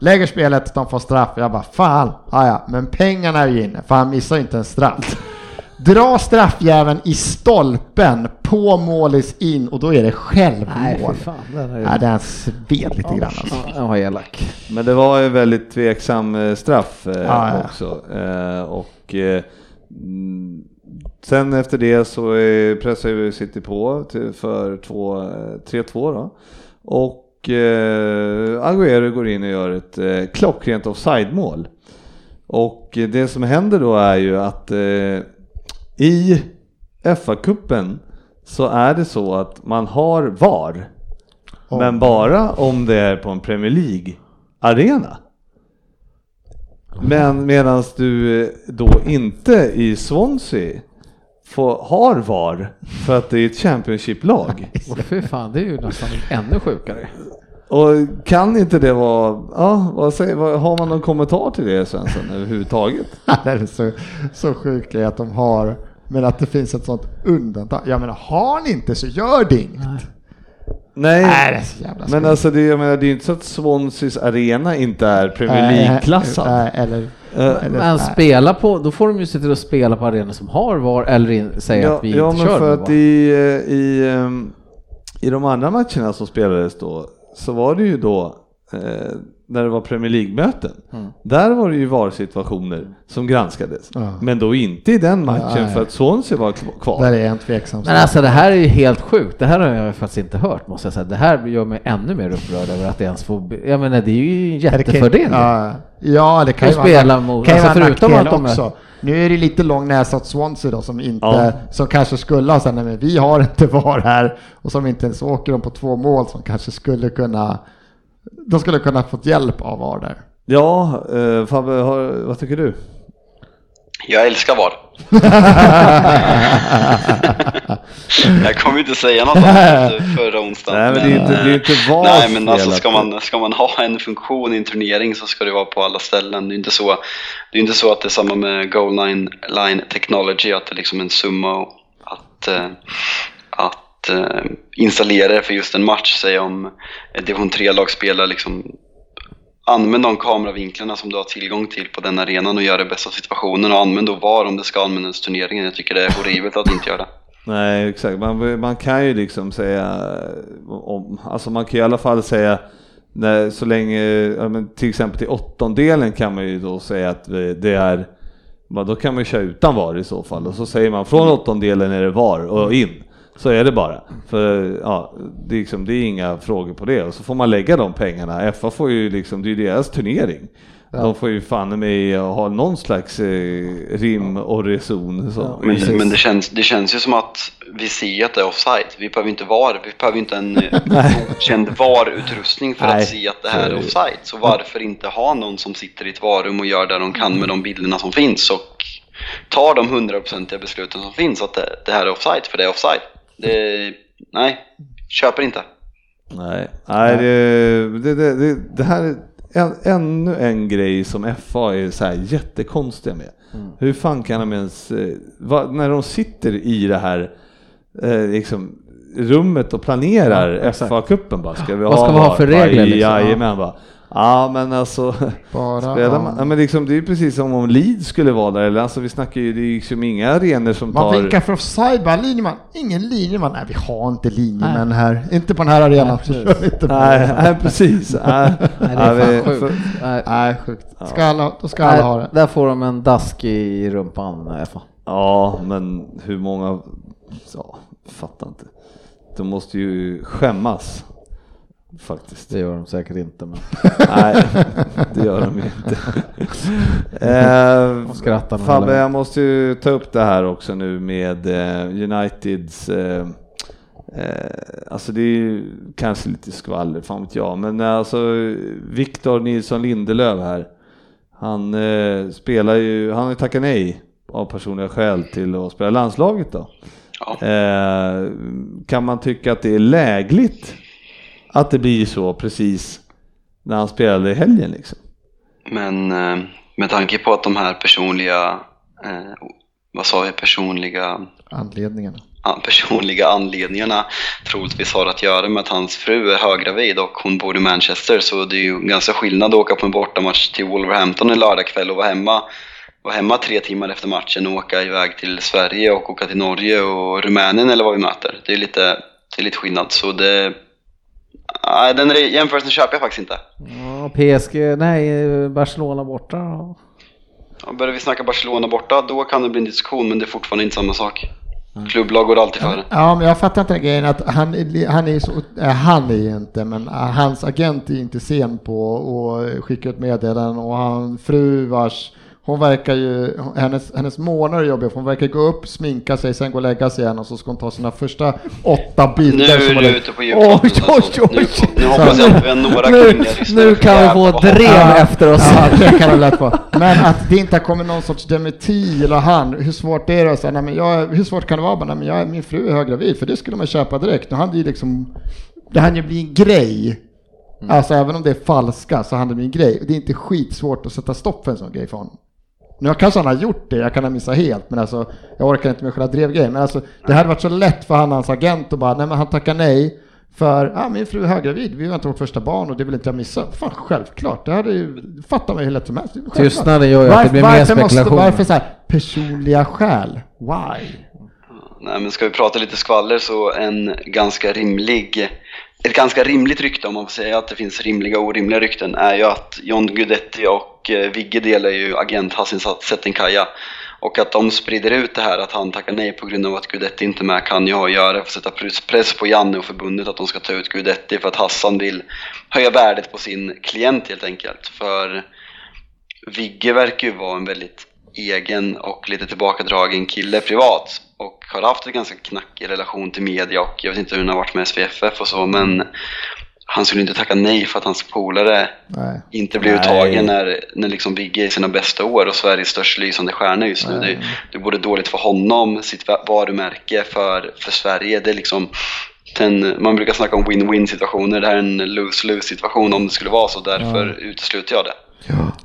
Lägger spelet, de får straff. Jag bara fan, ah, ja, men pengarna är ju inne för han missar ju inte en straff. Dra straffjäveln i stolpen på målis in och då är det Nej, självmål. fy fan. Den är Ja, den sved lite grann alltså. Ja, den var elak. Men det var ju väldigt tveksam eh, straff eh, Ja, ja. också. Eh, och eh, sen efter det så eh, pressar ju City på till, för två, eh, 3-2 då. Och eh, Agüero går in och gör ett eh, klockrent offside-mål. Och det som händer då är ju att eh, i FA-cupen så är det så att man har VAR. Om- Men bara om det är på en Premier League-arena. Men medan du eh, då inte i Swansea får, har VAR för att det är ett Championship-lag. Och fy fan, det är ju nästan ännu sjukare. Och kan inte det vara, ja vad säger, vad, har man någon kommentar till det Svensson överhuvudtaget? det är så, så sjukt att de har, men att det finns ett sånt undantag. Jag menar, har ni inte så gör det inget. Nej, Nej, det är så jävla men alltså det, jag menar, det är ju inte så att Swanseas arena inte är Premier Nej, League-klassad. nej, Eller, Eh, eller, Men nej. spela på, då får de ju se till att spela på arenor som har VAR eller in, säga Ja, att vi ja inte men kör för med att VAR. i, eh, i, ehm, i de andra matcherna som spelades då så var det ju då eh, när det var Premier League-möten. Mm. Där var det ju VAR-situationer som granskades. Ja. Men då inte i den matchen Nej. för att Swansea var kv- kvar. Där är en tveksam Men alltså det här är ju helt sjukt. Det här har jag faktiskt inte hört måste jag säga. Det här gör mig ännu mer upprörd över att det ens får... Jag menar det är ju en Ja, det kan- jättefördel. Ja, ja, det kan ju vara mot- kan alltså vara förutom att de också. Nu är det lite lång näsa åt Swansea då som inte, Ja. som kanske skulle ha sagt nej men vi har inte VAR här och som inte ens åker de på två mål som kanske skulle kunna, de skulle kunna fått hjälp av VAR där. Ja, eh, Fabbe, har, vad tycker du? Jag älskar VAR. Jag kommer inte säga något om förra onsdagen. Nej, men det är inte, det är inte eh, vars Nej, men alltså ska man, ska man ha en funktion i en turnering så ska det vara på alla ställen. Det är inte så, det är inte så att det är samma med goal line, line technology, att det är liksom en summa och att, eh, att Eh, installera det för just en match. Säg om ett division 3-lag spelar liksom Använd de kameravinklarna som du har tillgång till på den arenan och gör det bästa av situationen och använd då VAR om det ska användas i turneringen. Jag tycker det är horribelt att inte göra det. Nej, exakt. Man, man kan ju liksom säga, om, alltså man kan ju i alla fall säga, när, så länge, ja, till exempel till åttondelen kan man ju då säga att det är, då kan man ju köra utan VAR i så fall. Och så säger man från åttondelen är det VAR och in. Så är det bara. För ja, det, är liksom, det är inga frågor på det. Och så får man lägga de pengarna. FA får ju liksom, det är ju deras turnering. De får ju fan med ha någon slags eh, rim och reson. Så. Men, men det, känns, det känns ju som att vi ser att det är offside. Vi behöver inte VAR, vi behöver inte en eh, godkänd VAR-utrustning för Nej, att se att det här är offside. Så varför inte ha någon som sitter i ett varum och gör det de kan med de bilderna som finns och tar de hundraprocentiga besluten som finns att det, det här är offside, för det är offside. Det, nej, köper inte. Nej, nej det, det, det, det, här är en, ännu en grej som FA är så här jättekonstiga med. Mm. Hur fan kan de ens, eh, va, när de sitter i det här eh, liksom, rummet och planerar Ja. FA-cupen bara, ska vi Vad ha ska vi ha för regler, liksom? Jajamän bara. Ja men alltså, Bara, spelar man, ja. men liksom, det är ju precis som om Leeds skulle vara där, eller alltså vi snackar ju, det är liksom inga arenor som Man tar... vinkar för offside bara, linjeman. Ingen linjeman. Nej, vi har inte linjemän här. Inte på den här arenan. Nej, precis. Inte på Nej, nej precis. Nej, Nej, det är Nej, fan vi- sjukt. Nej. Nej, sjukt. Ska alla, då ska alla ha det. där får de en dask i rumpan, FA. Ja, men hur många... Ja, fattar inte. De måste ju skämmas. Faktiskt. Det gör de säkert inte, men Nej, det gör de ju inte. eh, Fabbe, jag måste ju ta upp det här också nu med eh, Uniteds... Eh, eh, alltså det är ju kanske lite skvaller, fan vet jag. Men eh, alltså Victor Nilsson Lindelöf här. Han eh, spelar ju, han har ju tackat nej av personliga skäl till att spela landslaget då. Ja. Eh, kan man tycka att det är lägligt att det blir så precis när han spelade i helgen liksom? Men eh, med tanke på att de här personliga, eh, vad sa vi, personliga Anledningarna. personliga anledningarna troligtvis har att göra med att hans fru är höggravid och hon bor i Manchester så det är ju ganska skillnad att åka på en bortamatch till Wolverhampton en lördagkväll och vara hemma, vara hemma tre timmar efter matchen och åka iväg till Sverige och åka till Norge och Rumänien eller vad vi möter. Det är lite, det är lite skillnad så det Nej, den re- jämförelsen köper jag faktiskt inte. ja, PSG, nej, Barcelona borta. Ja, Börjar vi snacka Barcelona borta, då kan det bli en diskussion, men det är fortfarande inte samma sak. Klubblag går alltid före. Ja, men jag fattar inte den grejen att han, han är så, äh, han är inte, men äh, hans agent är inte sen på att skicka ut meddelanden och han fru vars hon verkar ju, hennes, hennes månader är jobbiga för hon verkar gå upp, sminka sig, sen gå och lägga sig igen och så ska hon ta sina första åtta Nu bilder. som är du ute på djupet. Oj, oj, oj! Nu, nu hoppas jag att vi har några Nu, nu kan vi få drev Ja. efter oss. Ja, det kan det lätt vara. Men att det inte har kommit någon sorts dementi eller han, hur svårt är det att säga, nej men jag, hur svårt kan det vara? Nej, men jag, min fru är höggravid, för det skulle man köpa direkt. Nu hade det ju liksom, det hann ju bli en grej. Alltså även om det är falska så hann det bli en grej. Det är inte skitsvårt att sätta stopp för en sån grej för honom. Nu kanske han har gjort det, jag kan ha missat helt, men alltså jag orkar inte med själva drevgrejen. Men alltså det hade varit så lätt för han och hans agent att bara, nej men han tackar nej. För ah, min fru är höggravid, vi väntar vårt första barn och det vill inte jag missa. Fan självklart, det hade ju, fattar man ju hur lätt som helst. Tystnaden gör ju att det blir mer varför måste- spekulation. Varför så här, personliga skäl? Why? Nej, men ska vi prata lite skvaller så en ganska rimlig, ett ganska rimligt rykte om man får säga att det finns rimliga och orimliga rykten är ju att John Guidetti och eh, Vigge delar ju agent Hassan Settinkaja och att de sprider ut det här att han tackar nej på grund av att Guidetti inte är med kan ju ha att göra för att sätta press- press på Janne och förbundet att de ska ta ut Guidetti för att Hassan vill höja värdet på sin klient helt enkelt. För Vigge verkar ju vara en väldigt egen och lite tillbakadragen kille privat och har haft en ganska knackig relation till media och jag vet inte hur han har varit med SVFF och så men han skulle inte tacka nej för att hans polare Nej. inte blev Nej. uttagen när, när liksom Vigge är i sina bästa år och Sveriges största lysande stjärna just nu. Det, det är både dåligt för honom, sitt va- varumärke, för, för Sverige. Det är liksom den, man brukar snacka om win-win situationer. Det här är en lose-lose situation om det skulle vara så. Därför utesluter jag det.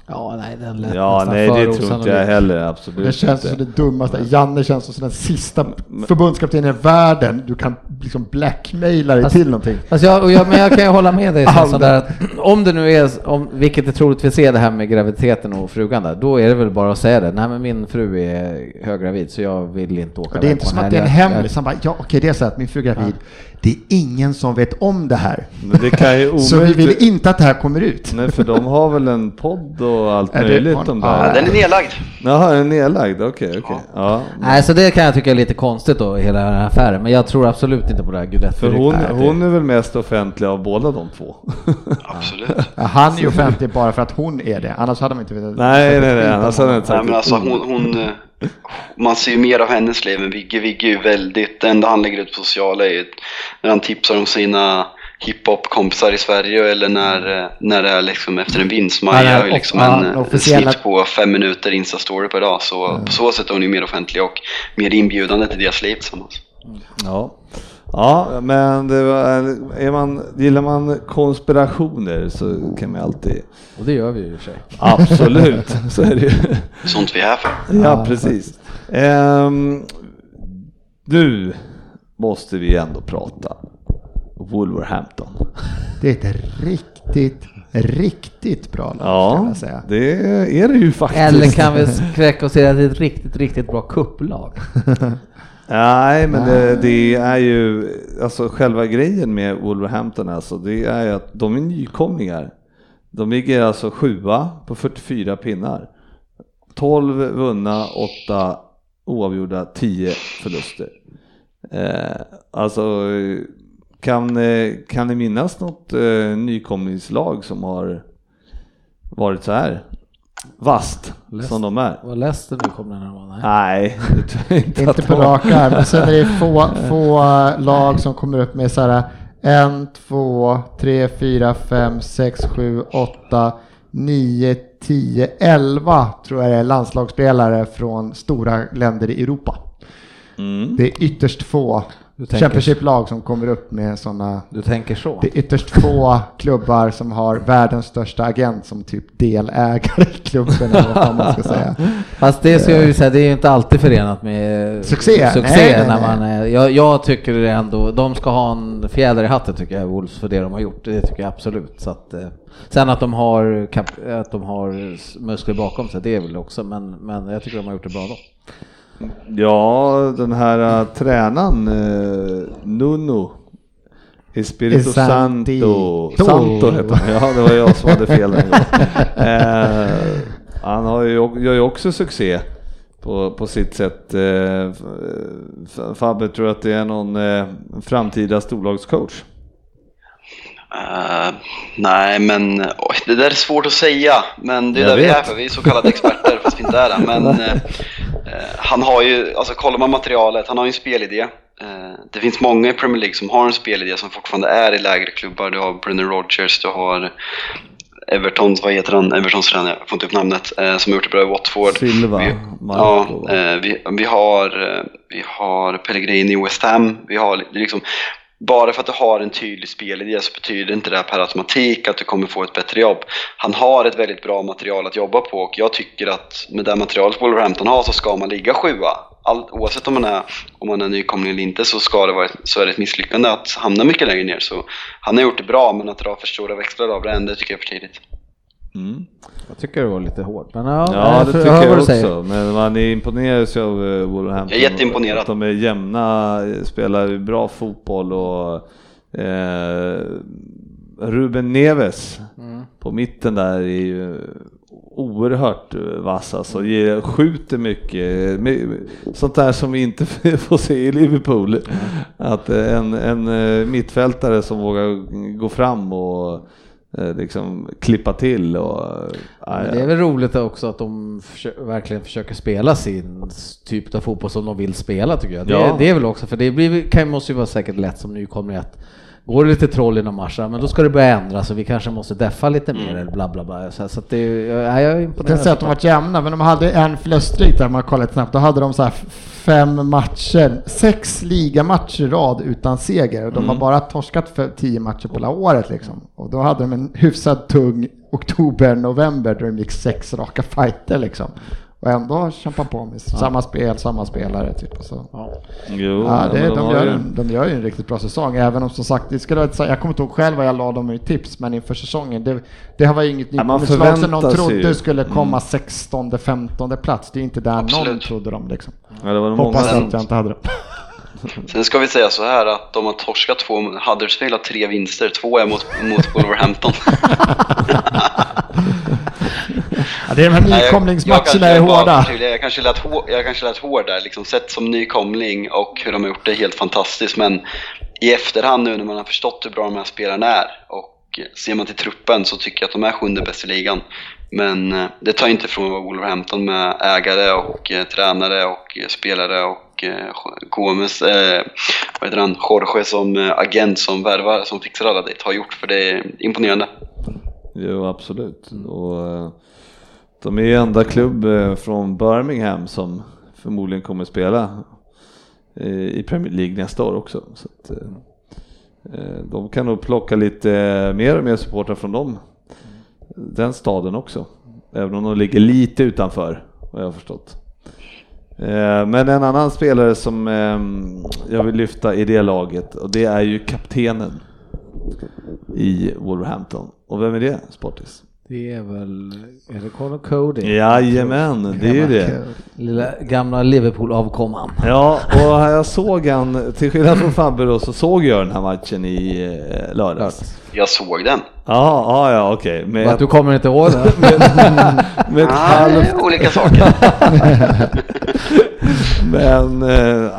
Ja, nej, den lät Ja, nästan nej för det tror inte jag heller, absolut Det känns inte. som det dummaste. Janne känns som den sista förbundskaptenen i världen du kan liksom blackmaila dig till någonting. Alltså jag, jag, men jag kan ju hålla med dig Svensson, Aldrig. där att om det nu är, om, vilket är troligtvis är det här med graviditeten och frugan där, då är det väl bara att säga det. Nej men min fru är höggravid så jag vill inte åka Och det är inte som att det är en hemlis. Han bara, ja okej det är så att min fru är gravid. Det är ingen som vet om det här. Men det kan ju Så vi vill inte att det här kommer ut. Nej, för de har väl en podd och allt Är det- möjligt de Ja, Ja, där. den är nedlagd. Jaha, den är nedlagd, okej, okej. Ja. Nej, så det kan jag tycka är lite konstigt då, hela den här affären. Men jag tror absolut inte på det här Guidetti. För hon, hon är väl mest offentlig av båda de två? Absolut. Ja, han är ju offentlig bara för att hon är det. Annars hade man inte vetat. nej, nej, nej, annars hade jag inte Nej, sagt men alltså, hon, hon, eh, man ser ju mer av hennes liv än Vigge. Vigge är ju väldigt, det enda han lägger ut på sociala är ju när han tipsar om sina hiphop-kompisar i Sverige eller när, eh, när det är liksom efter en vinst. Man gör ju liksom en, en officiella- snitt på fem minuter Insta-story per dag. Så på så sätt är hon ju mer offentlig och mer inbjudande till deras liv tillsammans. Ja. Ja, men det var, är man, gillar man konspirationer så kan man alltid... Och det gör vi ju i och för sig. Absolut, så är det ju. Sånt vi är här för. Ja, precis. Nu måste vi ändå prata Wolverhampton. Det är ett riktigt, riktigt bra lag Ja, jag säga. det är det ju faktiskt. Eller kan vi sträcka oss till att det är ett riktigt, riktigt bra kupplag? Nej, men det, det är ju, alltså själva grejen med Wolverhampton alltså, det är ju att de är nykomlingar. De ligger alltså sjua på 44 pinnar. 12 vunna, 8 oavgjorda, 10 förluster. Eh, alltså, kan, kan ni minnas något eh, nykomlingslag som har varit så här vasst som de är? Var Leicester nu kommer den här vara? Nej. Nej, det tror jag inte, Inte på rak arm, men sen är det få, få lag som kommer upp med så här en, två, tre, fyra, fem, sex, sju, åtta, nio, tio, elva tror jag det är landslagsspelare från stora länder i Europa. Mm. Det är ytterst få Championship-lag som kommer upp med sådana Du tänker så? det är ytterst få klubbar som har världens största agent som typ delägare i klubben eller vad man ska säga. Fast det ska jag ju säga, det är ju inte alltid förenat med Succé. succé Nej, nej, när nej. man är, jag, jag tycker det ändå, de ska ha en fjäder i hatten tycker jag, Wolves, för det de har gjort. Det tycker jag absolut. Så att, eh, sen att de har, att de har muskler bakom sig, det är väl också, men, men jag tycker de har gjort det bra då. Ja, den här uh, tränaren uh, Nuno Espirito Santi. Santo. To. Santo heter han. Ja, det var jag som hade fel. Eh, han har ju, gör ju också succé på, på sitt sätt. Uh, Fabbe, tror att det är någon eh, framtida storlagscoach? Eh, nej, men oj, det där är svårt att säga. Men det är Jag där vi vet. är för. Vi är så kallade experter fast vi inte är det. Men han har ju, alltså kollar man materialet, han har ju en spelidé. Eh, det finns många i Premier League som har en spelidé som fortfarande är i lägre klubbar. Du har Brennan Rodgers, du har Evertons, vad heter han, Evertons tränare, jag får inte upp namnet, eh, som har gjort det bra i Watford. Silva, Vi, ja, eh, vi, vi, har, eh, vi har Pellegrini i West Ham. Vi har li- liksom, bara för att du har en tydlig spelidé så betyder inte det här per automatik att du kommer få ett bättre jobb. Han har ett väldigt bra material att jobba på och jag tycker att med det materialet Wolverhampton har så ska man ligga sjua. All, oavsett om man, är, om man är nykomling eller inte så, ska det vara, så är det ett misslyckande att hamna mycket längre ner. Så han har gjort det bra men att dra för stora växlar av det än, det tycker jag är för tidigt. Mm. Jag tycker det var lite hårt, men ja, Ja, jag det tycker jag du också. säger. Men man är imponerad av eh, Wolverhampton. Jag är jätteimponerad. Att de är jämna, eh, spelar bra fotboll och eh, Ruben Neves Mm. på mitten där är ju oerhört eh, vass alltså. Ger, skjuter mycket. My- Sånt där som vi inte får se i Liverpool. Att eh, en, en mittfältare som vågar gå fram och liksom klippa till och Men det är väl roligt också att de verkligen försöker spela sin typ av fotboll som de vill spela tycker jag. Det, Ja. det är väl också, för det blir, kan, måste ju vara säkert lätt som nykomling att går det lite troll i någon match, ja, men då ska det börja ändras och vi kanske måste deffa lite mer eller bla bla bla. Så, så att det, ja, jag är Jag kan imponerad. säga att de varit jämna, men de hade en förluststreak där, man kollar lite snabbt, då hade de så här fem matcher, sex ligamatcher i rad utan seger. Och de har bara torskat för tio matcher på hela året liksom. Och då hade de en hyfsat tung oktober, november då de gick sex raka fighter liksom. Och ändå kämpa på med samma spel, samma spelare typ. Och så. Jo, Ja, det, de, gör, ju- en- de gör ju en riktigt bra säsong, även om som sagt, det skulle, jag säga- jag kommer inte ihåg själv vad jag la dem i tips, men inför säsongen, det, det har varit inget Ja, lag som någon trodde ju. Mm. skulle komma 16, 15 plats. Det är inte där någon Absolut. trodde dem liksom. Ja, det var Hoppas att jag inte hade det. Sen ska vi säga så här att de har torskat två, Huddersfield har tre vinster, två är mot, mot Wolverhampton. Ja, det är de här nykomlingsmatcherna är hårda. Jag kanske lät, hår, jag kanske lät hård där, liksom, sett som nykomling och hur de har gjort det helt fantastiskt. Men i efterhand nu när man har förstått hur bra de här spelarna är och ser man till truppen så tycker jag att de är sjunde bäst i ligan. Men eh, det tar inte ifrån vad Wolverhampton med ägare och eh, tränare och eh, spelare och eh, Gomes, eh, vad heter han, Jorge som eh, agent som värvar, som fixar alla det har gjort för det är imponerande. Jo, absolut. Och, de är ju enda klubb från Birmingham som förmodligen kommer spela i Premier League nästa år också. Så att, de kan nog plocka lite mer och mer supportrar från dem, den staden också. Även om de ligger lite utanför, vad jag har förstått. Eh, men en annan spelare som ehm, jag vill lyfta i det laget och det är ju kaptenen i Wolverhampton. Och vem är det, Sportis? Det är väl, är det Conor Cody? Jajamän, det är ju det. Lilla gamla Liverpool-avkomman. Ja, och jag såg han, till skillnad från Fabbe då, så såg jag den här matchen i eh, lördags. Jag såg den. Ja, ja, ja okej. Med, Att du kommer inte ihåg det? med ett Ah, halvt olika saker. Men eh,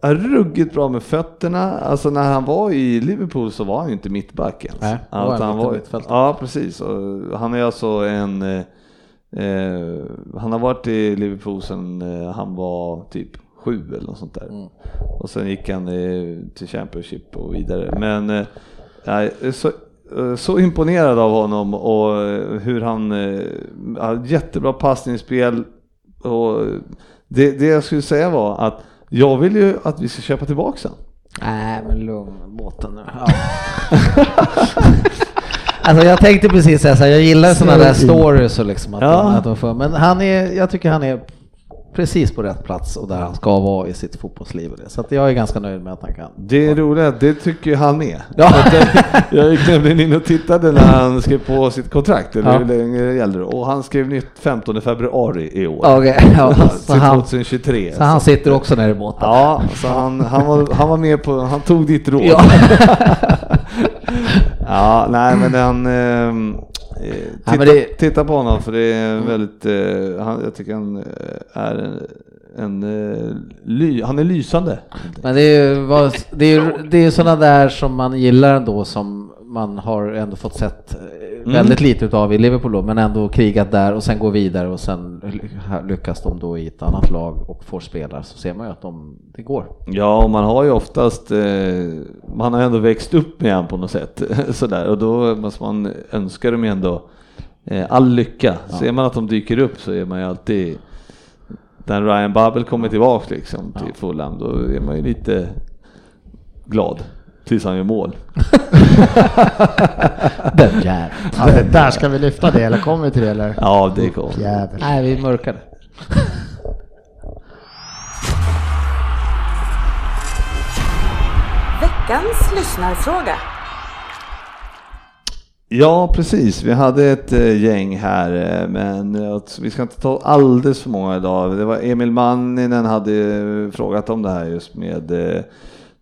så ruggigt bra med fötterna. Alltså när han var i Liverpool så var han ju inte mittback ens. Nej, var Att han var, mittfältare. ja, precis. Och han är alltså en... Eh, eh, han har varit i Liverpool sedan eh, han var typ sju eller något sånt där. Mm. Och sen gick han eh, till Championship och vidare. Men eh, är så, eh, så imponerad av honom och hur han jättebra passningsspel och det, det jag skulle säga var att jag vill ju att vi ska köpa tillbaka den. Nej, men lugn båten nu. Ja. alltså jag tänkte precis säga så här, jag gillar sådana där stories och liksom att, Ja. de, att de får, men han är, jag tycker han är precis på rätt plats och där han ska vara i sitt fotbollsliv. och det. Så att jag är ganska nöjd med att han kan. Det är roligt, det tycker han med. Ja. Eh, Jag gick nämligen in och tittade när han skrev på sitt kontrakt, eller Ja. hur länge det gällde. Och han skrev nytt 15 februari i år. Okej, ja, så, Till han, 2023. så han sitter också nere i båten. Ja, så han, han, var, han var med på, han tog ditt råd. Ja. Ja, nej men han... titta, men det- titta på honom för det är väldigt, eh, han, jag tycker han eh, är en, en eh, ly, han är lysande. Men det är ju det är, det är sådana där som man gillar ändå som man har ändå fått sett eh, Mm. väldigt lite utav i Liverpool då, men ändå krigat där och sen går vidare och sen ly- lyckas de då i ett annat lag och får spela så ser man ju att de, det går. Ja, och man har ju oftast, eh, man har ändå växt upp med honom på något sätt. Sådär, och då måste man önska dem ju ändå eh, all lycka. Ser man att de dyker upp så är man ju alltid, när Ryan Babel kommer tillbaka liksom till Fulham, då är man ju lite glad. Tills han gör mål. Den jäveln. Det där ska vi lyfta det eller kommer vi till det eller? Ja, det kom. Jävel. Nej, vi mörkade. Veckans lyssnarfråga. Ja, precis. Vi hade ett eh, gäng här, eh, men eh, vi ska inte ta alldeles för många idag. Det var Emil Manninen hade frågat om det här just med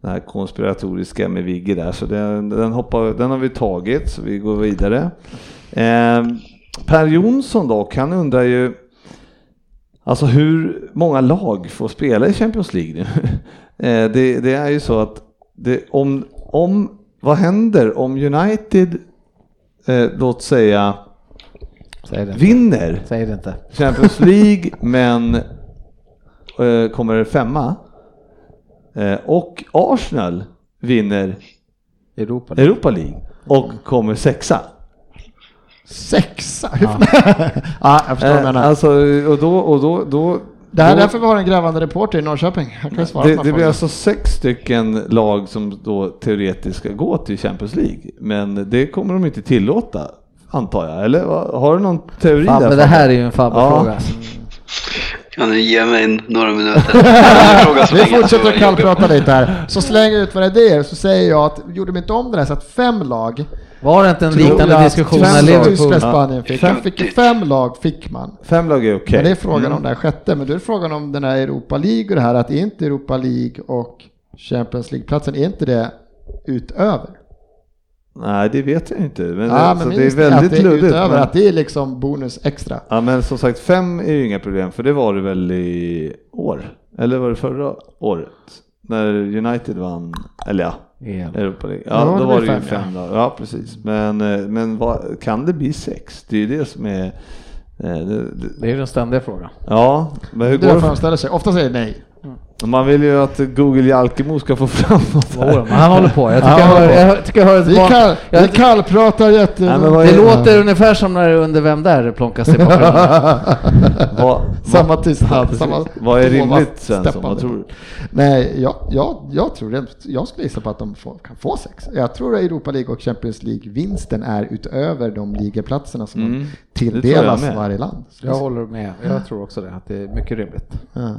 det här konspiratoriska med Vigge där, så den, den, hoppar, den har vi tagit, så vi går vidare. Eh, per Jonsson dock, han undrar ju Alltså hur många lag får spela i Champions League nu? Eh, det, det är ju så att det, om, om, vad händer om United, eh, låt säga, Säg det vinner. Champions League men eh, kommer femma och Arsenal vinner Europa League. Europa League och kommer sexa. Sexa? Ja. ja, jag förstår vad du Eh, menar. alltså, och då, och då, då, det här är därför vi har en grävande reporter i Norrköping. Han kan svara det, det blir alltså sex stycken lag som då teoretiskt ska gå till Champions League. Men det kommer de inte tillåta, antar jag. Eller har du någon teori Fan, där? men det här är ju en Fabbe-fråga. Kan du ge mig några minuter? Vi fortsätter jobbig. kallprata lite här. Så slänger jag ut vad det är så säger jag att gjorde de inte om det här så att fem lag Var det inte en liknande att diskussion fem när lag- Liverpool... Tyskland, Spanien fick. Man fick fem lag fick man. Fem lag är okej. Men det är frågan Mm. om det här sjätte. Men då är frågan om den här Europa League och det här att är inte Europa League och Champions League-platsen, är inte det utöver? Nej, det vet jag inte. Men, Ja, det, men det är väldigt det är luddigt. utöver, Men, att det är liksom bonus extra. ja, men som sagt, fem är ju inga problem, för det var det väl i år? Eller var det förra året? När United vann, eller ja, EM. Europa League. Ja, Ja, det då var det ju fem, lag. Ja, precis. Men, eh, men vad, kan det bli sex? Det är ju det som är... eh, Det, det, Det är ju den ständiga frågan. ja, men hur Det går det? de ställer sig. Ofta säger nej. Man vill ju att Google Jalkemo ska få fram något här. Men han håller på. Jag tycker Ja, jag hör, håller på. jag tycker jag hör ett Vi, barn- kall, jag- vi kallpratar jätte... Det är- låter ungefär som när det under Vem där plonkas i bakgrunden. Vad, samma tystnad, samma... vad är rimligt Svensson? Vad tror du? Nej, jag, jag, jag tror det. Jag skulle gissa på att de får, kan få sex. Jag tror att Europa League och Champions League-vinsten är utöver de ligaplatserna som Mm, det tilldelas varje land. Jag håller med. Jag tror också det. Att det är mycket rimligt. Ja.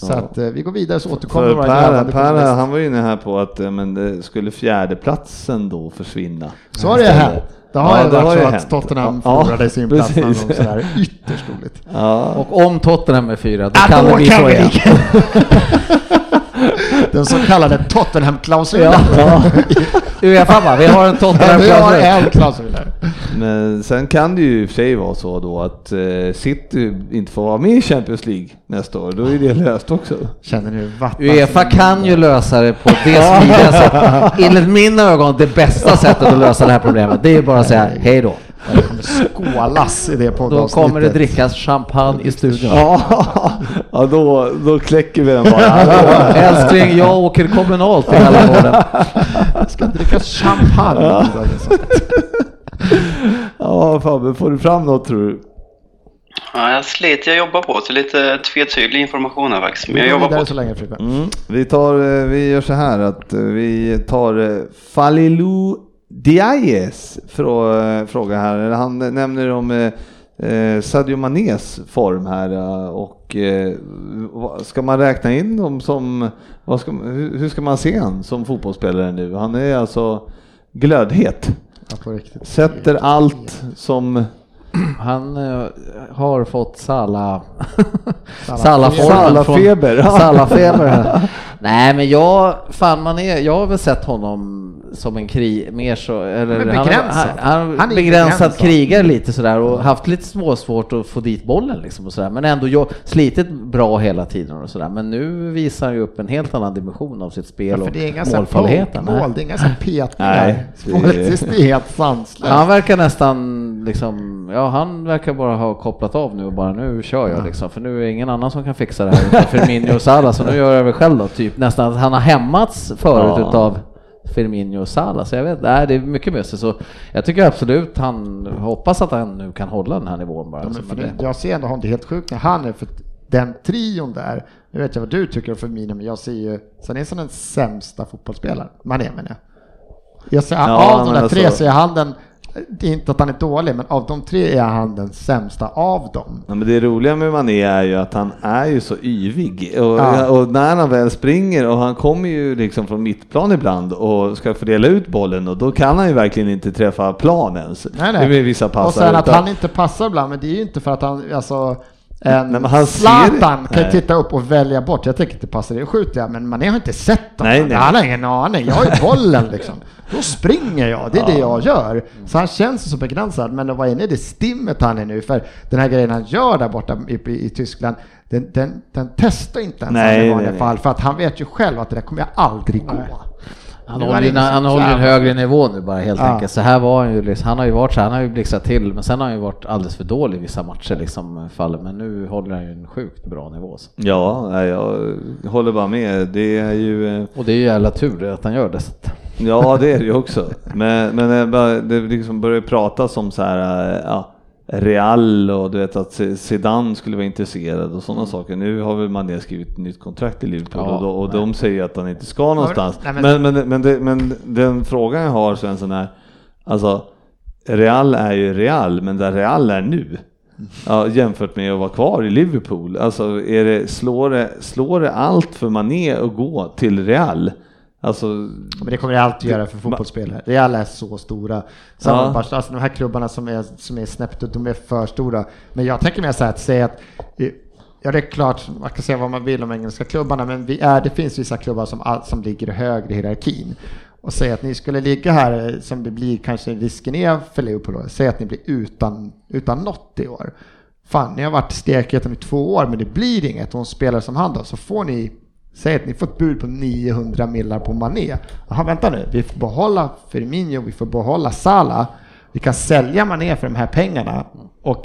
Så att eh, vi går vidare så återkommer För Per, per han var inne här på att eh, men det skulle fjärdeplatsen då försvinna. Så har det hänt. Det har Ja, ju det varit har så att hänt. Tottenham Ja, förlorade sin plats någon gång sådär. Ytterst roligt. Ja, Och om Tottenham är fyra, då kan det bli så igen. Den så kallade Tottenham-klausulen. Ja. Uefa bara, vi har en Vi har Tottenham-klausul. en klausul här. men sen kan det ju i och för sig vara så då att eh, City inte får vara med i Champions League nästa år. Då är det löst också. Känner vattnas Uefa kan ju lösa det på det smidiga sättet. Enligt mina ögon det bästa sättet att lösa det här problemet. Det är bara att säga hej då. Det kommer skålas i det Då poddavsnittet. kommer det drickas champagne i studion. Ja, ja då, då kläcker vi den bara. Älskling, jag åker kommunalt till Mälargården. Jag ska dricka champagne. Ja, Fabbe, får du fram något tror du? Ja, jag sliter, jag jobbar på till lite tvetydlig information här faktiskt. Men jag går jobbar på. så länge. Mm. Vi, tar, eh, vi gör så här att eh, vi tar eh, Falilou Frå, fråga här. Han nämner om eh, eh, Sadio Manés form här eh, och eh, ska man räkna in dem som, vad ska, hur, hur ska man se han som fotbollsspelare nu? Han är alltså glödhet. Ja, på riktigt. Sätter allt som Han eh, har fått Sala... Sala-formen från- Salafeber. Salafeber. här. Nej men jag, fan man är, jag har väl sett honom som en krig, mer så, eller Men han, begränsad. han, han, Han är begränsad, begränsad. krigare lite sådär och haft lite småsvårt att få dit bollen liksom och sådär men ändå jo- slitit bra hela tiden och sådär men nu visar han ju upp en helt annan dimension av sitt spel Ja, och poke- mål, det är inga så här petningar. Det är- helt sanslöst. Han verkar nästan liksom, ja han verkar bara ha kopplat av nu och bara nu kör jag liksom för nu är det ingen annan som kan fixa det här utan Firmino och Salah så nu gör jag det själv då typ nästan att han har hämmats förut Ja. utav Firmino och Salah så jag vet, nej det är mycket mysigt så jag tycker absolut han hoppas att han nu kan hålla den här nivån bara. Ja, alltså, men men det, jag ser ändå honom, det är helt sjukt när han är för den trion där. Nu vet jag vad du tycker om Firmino, men jag ser ju, sen är han den sämsta fotbollsspelaren. Man är men jag. Jag ser, Ja, av de där tre alltså- så är han den, det är inte att han är dålig, men av de tre är han den sämsta av dem. Ja, men det roliga med Mané är ju att han är ju så yvig och, Ja. och när han väl springer och han kommer ju liksom från mittplan ibland och ska fördela ut bollen och då kan han ju verkligen inte träffa plan ens. Nej, nej. Är vissa passar. och sen att utan- han inte passar ibland, men det är ju inte för att han, alltså en Nej, han ser- Zlatan kan ju Nej. titta upp och välja bort. Jag tänker inte passa det, skjuter jag. Men man har inte sett dem. Nej, nej. Han har ingen aning. Jag har ju bollen liksom. Då springer jag, det är det jag gör. Så han känns så begränsad. Men vad är det, det stimmet han är nu? För den här grejen han gör där borta i, i, i Tyskland, den, den, den testar inte ens Nej, han i vanliga fall. För att han vet ju själv att det där kommer jag aldrig gå. Han Nu håller, det han håller en högre nivå nu bara helt Ja. enkelt. Så här var han ju, liksom, han har ju varit så här, han har ju blixtrat till men sen har han ju varit alldeles för dålig i vissa matcher liksom fallet men nu håller han ju en sjukt bra nivå. Så. Ja, jag håller bara med. Det är ju... eh, Och det är ju jävla tur att han gör det. Ja, det är det ju också. Men, men det liksom börjar pratas om så här, äh, ja, Real och du vet att Zidane skulle vara intresserad och sådana saker. Nu har väl Mané skrivit ett nytt kontrakt i Liverpool Ja, och, då, och de säger att han inte ska någonstans. nej, men, men- men, men, det, men den frågan jag har Svensson är, alltså Real är ju Real, men där Real är nu. Ja, jämfört med att vara kvar i Liverpool. Alltså är det, slår, det, slår det allt för Mané att gå till Real? Alltså, Men det kommer det alltid göra för fotbollsspelare. Real är så stora. Samma Ja. alltså de här klubbarna som är, som är snäppet, de är för stora. Men jag tänker mer så här att säga att eh, Ja, det är klart, man kan säga vad man vill om engelska klubbarna, men vi är, det finns vissa klubbar som, som ligger högre i hierarkin. Och säga att ni skulle ligga här, eh, som det blir kanske risken är för Liverpool, då, säg att ni blir utan, utan något i år. Fan, ni har varit stekheten i två år, men det blir inget. Och en spelare som han då, så får ni Säg att ni får ett bud på 900 millar på Mané. Jaha, vänta nu. Vi får behålla Firmino, vi får behålla Salah. Vi kan sälja Mané för de här pengarna. Och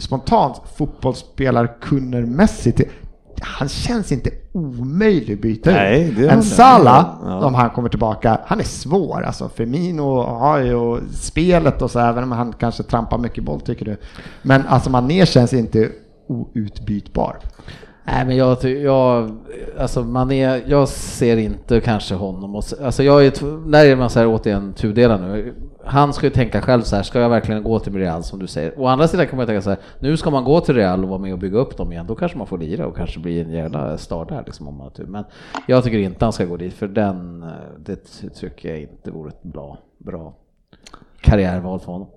spontant fotbollsspelarkunnermässigt, han känns inte omöjlig att byta Nej, ut. det gör En Salah. Ja. om han kommer tillbaka, han är svår. Alltså Firmino har ju spelet och så, även om han kanske trampar mycket boll tycker du. Men alltså Mané känns inte outbytbar. Nej men jag, jag, alltså man är, jag ser inte kanske honom och, alltså jag är, när där är man så här återigen tudelad nu. Han ska ju tänka själv så här, ska jag verkligen gå till Real som du säger? Å andra sidan kan man ju tänka så här, nu ska man gå till Real och vara med och bygga upp dem igen, då kanske man får lira och kanske blir en jävla star där liksom om man har tur. Men jag tycker inte han ska gå dit, för den, eh, det tycker jag inte vore ett bra, bra karriärval för honom.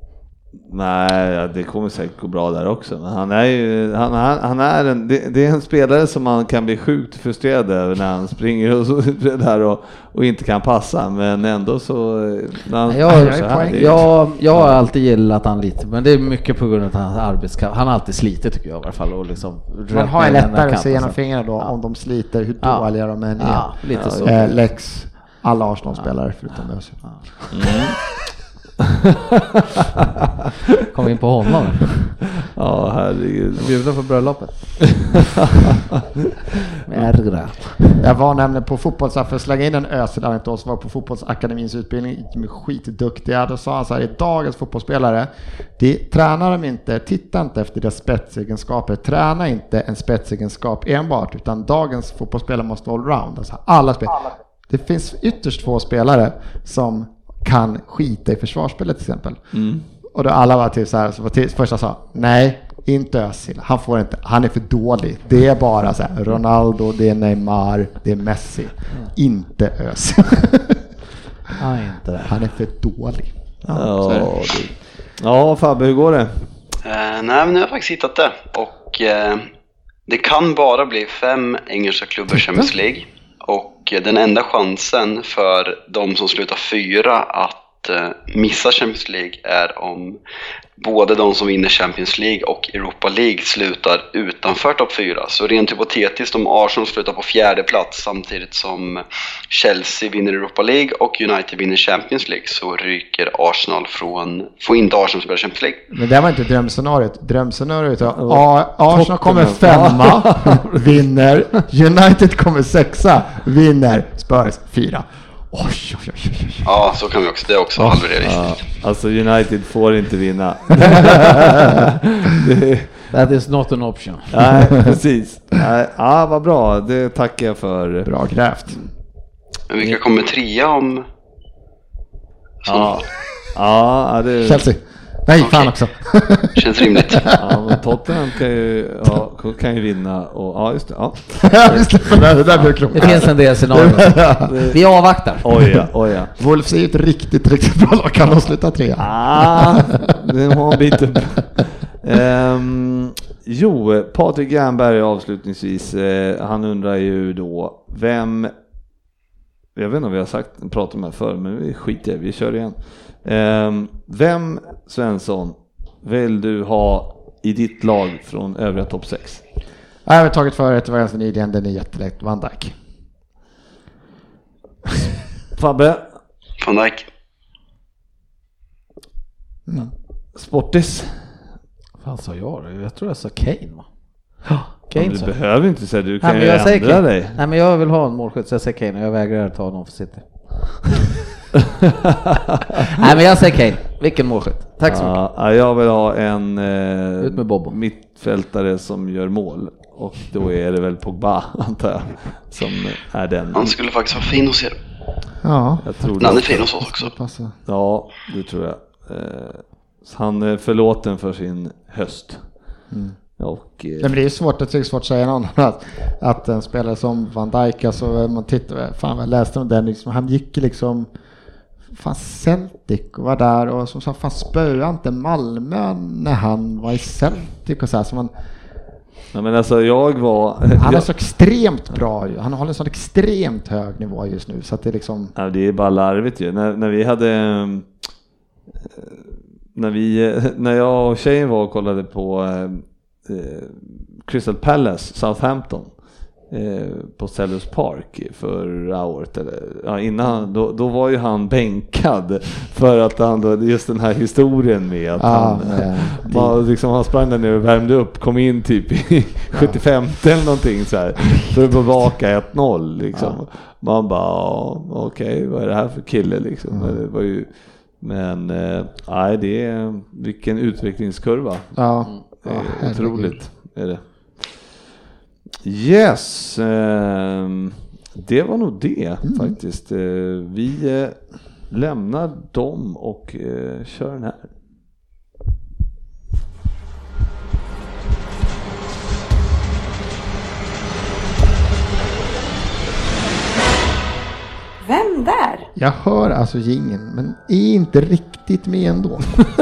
Nej, ja, det kommer säkert gå bra där också. Men han är ju, han, han, han är en, det, det är en spelare som man kan bli sjukt frustrerad över när han springer och så där och, och inte kan passa. Men ändå så, när han Jag, så här, är- jag, jag har alltid gillat han lite, men det är mycket på grund av att hans arbetskraft, han har alltid slitit tycker jag i alla fall. Och liksom Man har ju lättare att se genom fingrarna då Ja. om de sliter, hur Ja. dåliga de än är. Ja, lite så. Eh, Lex, alla Arsenal-spelare förutom Özil. Kom in på honom. Ja, herregud. Bjudna på bröllopet. Med Ergra. Jag var nämligen på fotbolls, för att slänga in en Özil Alingsås, var på fotbollsakademins utbildning, de är skitduktiga. Då sa han så här, i dagens fotbollsspelare, de, tränar de inte, titta inte efter deras spetsegenskaper, träna inte en spetsegenskap enbart, utan dagens fotbollsspelare måste vara allround. Alltså alla spel. Det finns ytterst få spelare som kan skita i försvarsspelet till exempel. Och då alla var till så här, så var till, första sa nej, inte Özil, han får inte, han är för dålig. Det är bara så här, Ronaldo, det är Neymar, det är Messi, inte Özil. Nej, inte det. han är för dålig. Ja, är det. ja, Fabbe, hur går det? Eh, nej, men nu har jag faktiskt hittat det. Och eh, det kan bara bli fem engelska klubbar i Champions League. Den enda chansen för de som slutar fyra att eh, missa Champions League är om både de som vinner Champions League och Europa League slutar utanför topp fyra. Så rent hypotetiskt om Arsenal slutar på fjärde plats samtidigt som Chelsea vinner Europa League och United vinner Champions League så ryker Arsenal från, får inte Arsenal spela Champions League. Men det var inte drömscenariot. Drömscenariot var A- Arsenal kommer femma, vinner. United kommer sexa, vinner. Spurs fyra. Oj, oj, oj, oj, oj. Ja, så kan vi också. Det är också halvrealistiskt. Ja, alltså United får inte vinna. det, That is not an option. nej, precis. Nej, ja, vad bra. Det tackar jag för. Bra grävt. Men vilka kommer trea om... Ja, ja det, Chelsea. Nej, fan Okej. också. Känns rimligt. ja, men Tottenham kan ju, ja, kan ju vinna. Och, ja, just det. Ja. Det, här, det där blir Det klokt. finns en del scenarier. Vi avvaktar. Oj ja, oj ja. Wolves är ju ett riktigt, riktigt bra lag. Kan de sluta trea? Ah, den har en bit upp. Ehm, jo, Patrik Jernberg avslutningsvis. Eh, han undrar ju då vem jag vet inte om vi har sagt, pratat om det här förr, men vi skiter i det, vi kör igen. Ehm, vem, Svensson, vill du ha i ditt lag från övriga topp 6? Jag har tagit förut, det var ganska nyligen, den är jättelätt. Van Dijk. Fabbe, Van Dijk. Sportis? Vad sa jag då? Jag tror jag sa Kane va? Kane du behöver inte säga, du Nej, kan men ju ändra dig. Nej men jag vill ha en målskytt så jag säger Kane och jag vägrar ta någon för City. Nej men jag säger Kane, vilken målskytt. Tack så mycket. Ja, jag vill ha en Ut med eh, Bobo. mittfältare som gör mål. Och då är det väl Pogba, antar jag, som är den. Han skulle faktiskt vara fin hos er. Ja, Jag tror det. han är fin hos oss också. passa. Ja, det tror jag. Eh, så han är förlåten för sin höst. Och, eh, men det är svårt, jag tycker det är svårt att säga någon att, att en spelare som Van Dijk, alltså man tittar, fan jag läste om den liksom, han gick liksom Fan Celtic och var där och som sa fan spöade inte Malmö när han var i Celtic och så här. Så man, ja, men alltså jag var... han är så extremt bra ju. Han håller en sån extremt hög nivå just nu så att det är liksom Ja, det är bara larvigt ju. När, när vi hade... eh, När, vi, när jag och tjejen var och kollade på eh, eh, Crystal Palace, Southampton eh, på Sellers Park förra året, eller ja, innan, då, då var ju han bänkad för att han, då, just den här historien med att Ja, han, med- var, liksom, han sprang där nere och värmde upp, kom in typ i 75 eller någonting så här för att bevaka 1-0 liksom. Man bara, ja, okej, vad är det här för kille liksom? Men Det var ju, men eh, nej, det är vilken utvecklingskurva. ja. Det är Ja, otroligt är det. Yes, ehm, det var nog det Mm. faktiskt. Eh, vi eh, lämnar dem och eh, kör den här. Vem där? Jag hör alltså gingen men är inte riktigt med ändå.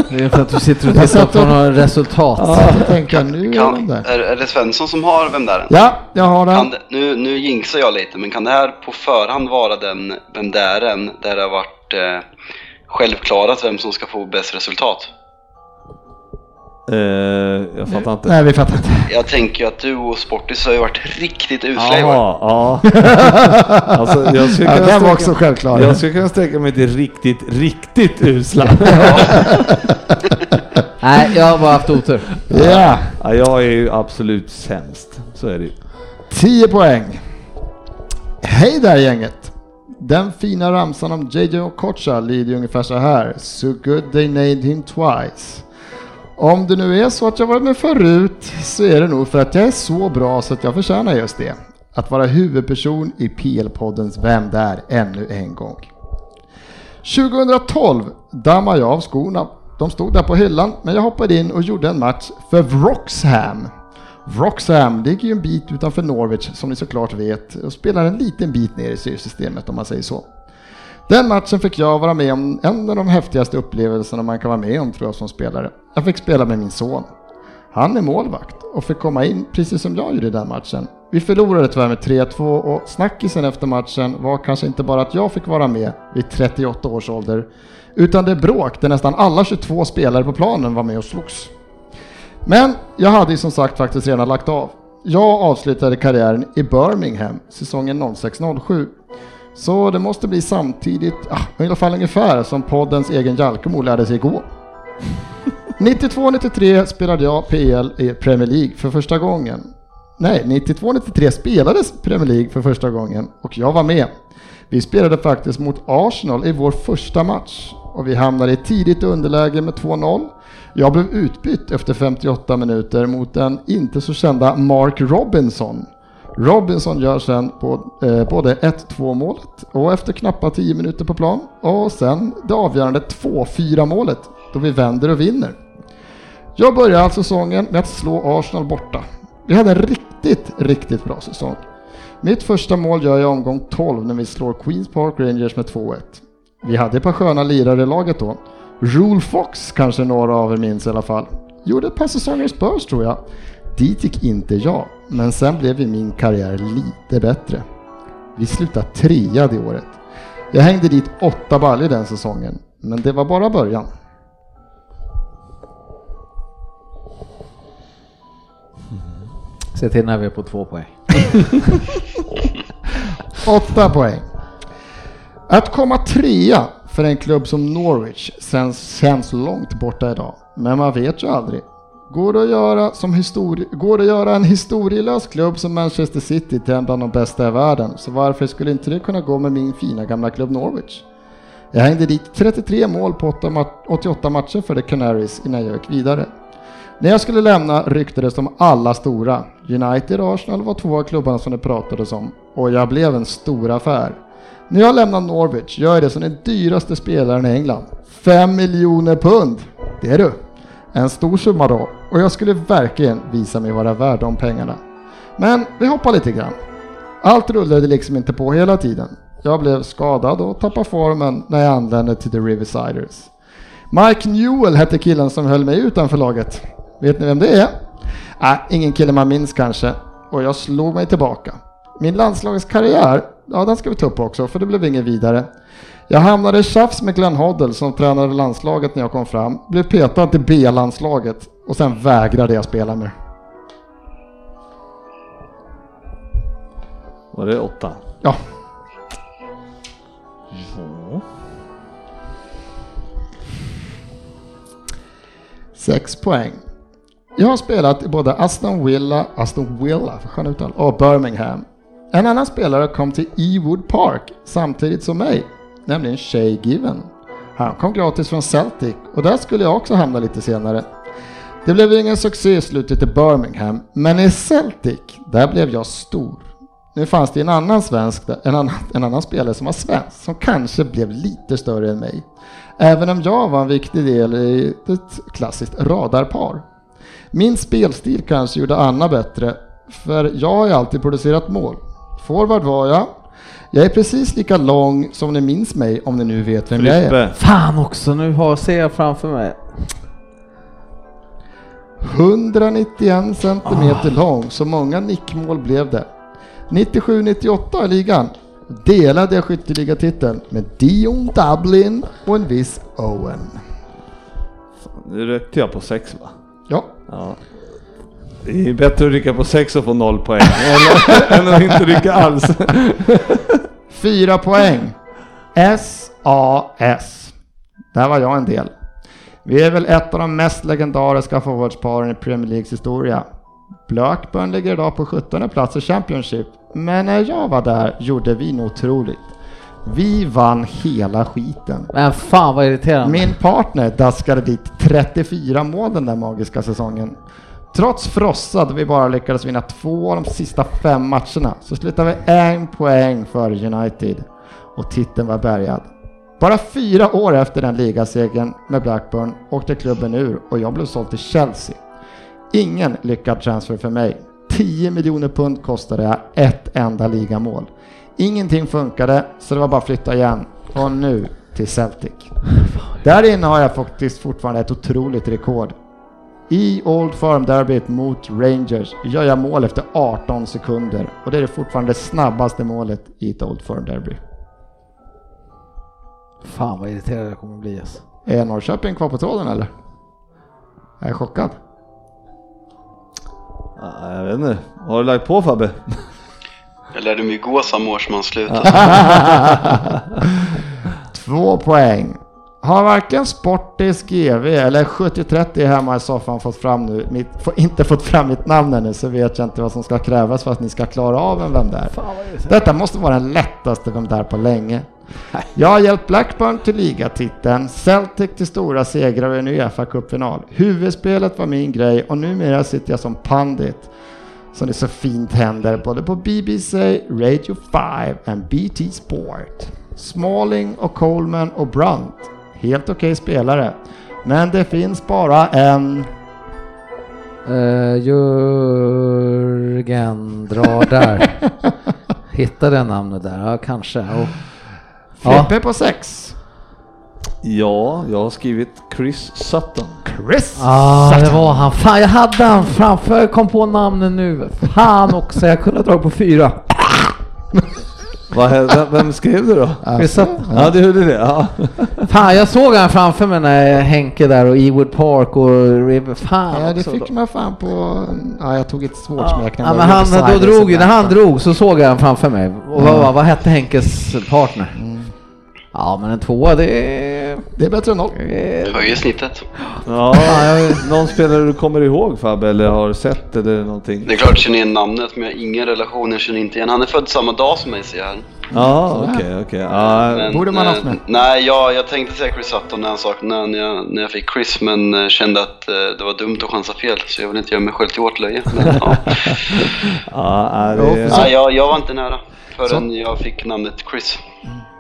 Det är för att du sitter och Jag tittar på några resultat. Ja, tänker jag nu är Kan, där. är, är det Svensson som har Vem där? Ja, jag har den. Kan det, nu, nu jinxar jag lite, men kan det här på förhand vara den Vem där där det har varit eh, självklarat vem som ska få bäst resultat? Eh, jag fattar inte. Nej, vi fattar inte. Jag tänker att du och Sportis har ju varit riktigt usla i år. Ja, ja. alltså, jag skulle Ja, kunna den var sträcka- också självklar. Jag skulle kunna sträcka mig till riktigt, riktigt usla. Nej, jag har bara haft otur. Ja, ja, jag är ju absolut sämst. Så är det ju. 10 poäng. Hej där gänget. Den fina ramsan om JJ Okocha lyder ungefär så här. So good they named him twice. Om det nu är så att jag varit med förut så är det nog för att jag är så bra så att jag förtjänar just det. Att vara huvudperson i PL-poddens Vem där ännu en gång. 2012 dammade jag av skorna. De stod där på hyllan, men jag hoppade in och gjorde en match för Wroxham. Wroxham ligger ju en bit utanför Norwich som ni såklart vet och spelar en liten bit ner i styrsystemet om man säger så. Den matchen fick jag vara med om en av de häftigaste upplevelserna man kan vara med om tror jag som spelare. Jag fick spela med min son. Han är målvakt och fick komma in precis som jag gjorde i den matchen. Vi förlorade tyvärr med 3-2 och snackisen efter matchen var kanske inte bara att jag fick vara med vid 38 års ålder utan det bråk där nästan alla 22 spelare på planen var med och slogs. Men jag hade ju som sagt faktiskt redan lagt av. Jag avslutade karriären i Birmingham säsongen 06-07. Så det måste bli samtidigt, ah, i alla fall ungefär som poddens egen Jalkemo lärde sig gå. 92-93 spelade jag PL i Premier League för första gången. Nej, 92-93 spelades Premier League för första gången och jag var med. Vi spelade faktiskt mot Arsenal i vår första match och vi hamnade i tidigt underläge med 2-0. Jag blev utbytt efter 58 minuter mot den inte så kända Mark Robinson. Robinson gör sen på, eh, både 1-2 målet och efter knappa 10 minuter på plan och sen det avgörande 2-4 målet då vi vänder och vinner. Jag börjar alltså säsongen med att slå Arsenal borta. Vi hade en riktigt, riktigt bra säsong. Mitt första mål gör jag i omgång 12 när vi slår Queens Park Rangers med 2-1. Vi hade ett par sköna lirare i laget då. Rule Fox kanske några av er minns i alla fall. Gjorde ett par säsonger i Spurs tror jag. Dit gick inte jag, men sen blev ju min karriär lite bättre. Vi slutade trea det året. Jag hängde dit åtta baljor den säsongen, men det var bara början. Se till när vi är på två poäng. Åtta poäng. Att komma trea för en klubb som Norwich känns, känns långt borta idag. Men man vet ju aldrig. Går det, att göra som histori- går det att göra en historielös klubb som Manchester City till en bland de bästa i världen, så varför skulle inte det kunna gå med min fina gamla klubb Norwich? Jag hängde dit 33 mål på 88 matcher för The Canaries innan jag gick vidare. När jag skulle lämna ryktades de alla stora. United och Arsenal var två av klubbarna som det pratades om och jag blev en stor affär. När jag lämnar Norwich gör jag det som den dyraste spelaren i England. 5 miljoner pund! Det är du! En stor summa då och jag skulle verkligen visa mig vara värd de pengarna. Men vi hoppar lite grann. Allt rullade liksom inte på hela tiden. Jag blev skadad och tappade formen när jag anlände till The Riversiders. Mike Newell hette killen som höll mig utanför laget. Vet ni vem det är? Äh, ingen kille man minns kanske. Och jag slog mig tillbaka. Min landslagskarriär, ja den ska vi ta upp också för det blev inget vidare. Jag hamnade i tjafs med Glenn Hoddle som tränade landslaget när jag kom fram. Blev petad till B-landslaget och sen vägrade jag spela mer. Var det åtta? Ja, Sex poäng. Jag har spelat i både Aston Villa, Aston Villa för skön uttal, och Birmingham. En annan spelare kom till Ewood Park samtidigt som mig, nämligen Shay Given. Han kom gratis från Celtic och där skulle jag också hamna lite senare. Det blev ingen succé i slutet i Birmingham, men i Celtic, där blev jag stor. Nu fanns det en annan svensk, en annan, en annan spelare som var svensk, som kanske blev lite större än mig. Även om jag var en viktig del i ett klassiskt radarpar. Min spelstil kanske gjorde Anna bättre, för jag har ju alltid producerat mål. Forward var jag. Jag är precis lika lång som ni minns mig, om ni nu vet vem jag är. Fan också, nu har, ser jag framför mig. 191 centimeter lång, så många nickmål blev det. 97-98 i ligan delade jag skytteligatiteln med Dion Dublin och en viss Owen. Nu ryckte jag på sex va? Ja, Ja. Det är bättre att rycka på sex och få noll poäng än, än att inte rycka alls. fyra poäng. SAS. Där var jag en del. Vi är väl ett av de mest legendariska forwardsparen i Premier Leagues historia. Blackburn ligger idag på 17 plats i Championship, men när jag var där gjorde vi något otroligt. Vi vann hela skiten. Men fan vad irriterande. Min partner daskade dit 34 mål den där magiska säsongen. Trots frossa då vi bara lyckades vinna två av de sista fem matcherna så slutade vi en poäng för United och titeln var bärgad. Bara fyra år efter den ligasegern med Blackburn åkte klubben ur och jag blev såld till Chelsea. Ingen lyckad transfer för mig. 10 miljoner pund kostade jag ett enda ligamål. Ingenting funkade så det var bara att flytta igen. Och nu till Celtic. Där inne har jag faktiskt fortfarande ett otroligt rekord. I Old Firm Derbyt mot Rangers gör jag mål efter 18 sekunder och det är fortfarande det snabbaste målet i ett Old Firm Derby. Fan vad irriterad jag kommer bli alltså. Är Norrköping kvar på tråden eller? Jag är chockad. Ja, jag vet inte. Vad har du lagt på Fabbe? Jag lärde mig gå samma år som han slutade. Två poäng. Har varken Sportis GV eller 7030 hemma i soffan fått fram nu, mitt, inte fått fram mitt namn ännu så vet jag inte vad som ska krävas för att ni ska klara av en Vem där. Detta måste vara den lättaste Vem där på länge. Jag har hjälpt Blackburn till ligatiteln, Celtic till stora segrar i en Uefa Cup-final. Huvudspelet var min grej och numera sitter jag som pandit som det så fint händer både på BBC, Radio 5 och BT Sport. Smalling och Coleman och Brunt, helt okej spelare. Men det finns bara en... Uh, Jörgen drar där. Hittade jag namnet där? Ja, kanske. Och, ja. Frippe på sex. Ja, jag har skrivit Chris Sutton. Chris! Ah, det var han. Fan, jag hade han framför. Jag kom på namnen nu. Fan också, jag kunde ha dragit på fyra. Vad, vem, vem skrev du då? Chris Sutton. Ja, du gjorde det? Ja. Fan, jag såg han framför mig när Henke där och Ewood Park och River. Fan Ja, det fick man fan på... Ja, jag tog ett svårt smeknamn. Ja, men han, då drog ju, när han drog så såg jag han framför mig. Och vad, vad, vad hette Henkes partner? Ja men en tvåa det är... Det är bättre än noll. Höjer snittet. Ja, någon spelare du kommer ihåg Fabbe eller har sett eller någonting? Det är klart jag känner igen namnet men jag har ingen relation, jag känner inte igen. Han är född samma dag som mig ser jag här. Ja, okej, okej. Ja, borde man eh, haft med. Nej, jag, jag tänkte säga Chris Sutton när, han sak, när, jag, när jag fick Chris men eh, kände att eh, det var dumt att chansa fel så jag vill inte göra mig själv till åtlöje. Men, ja. ja, det, nej, jag, jag var inte nära förrän jag fick namnet Chris.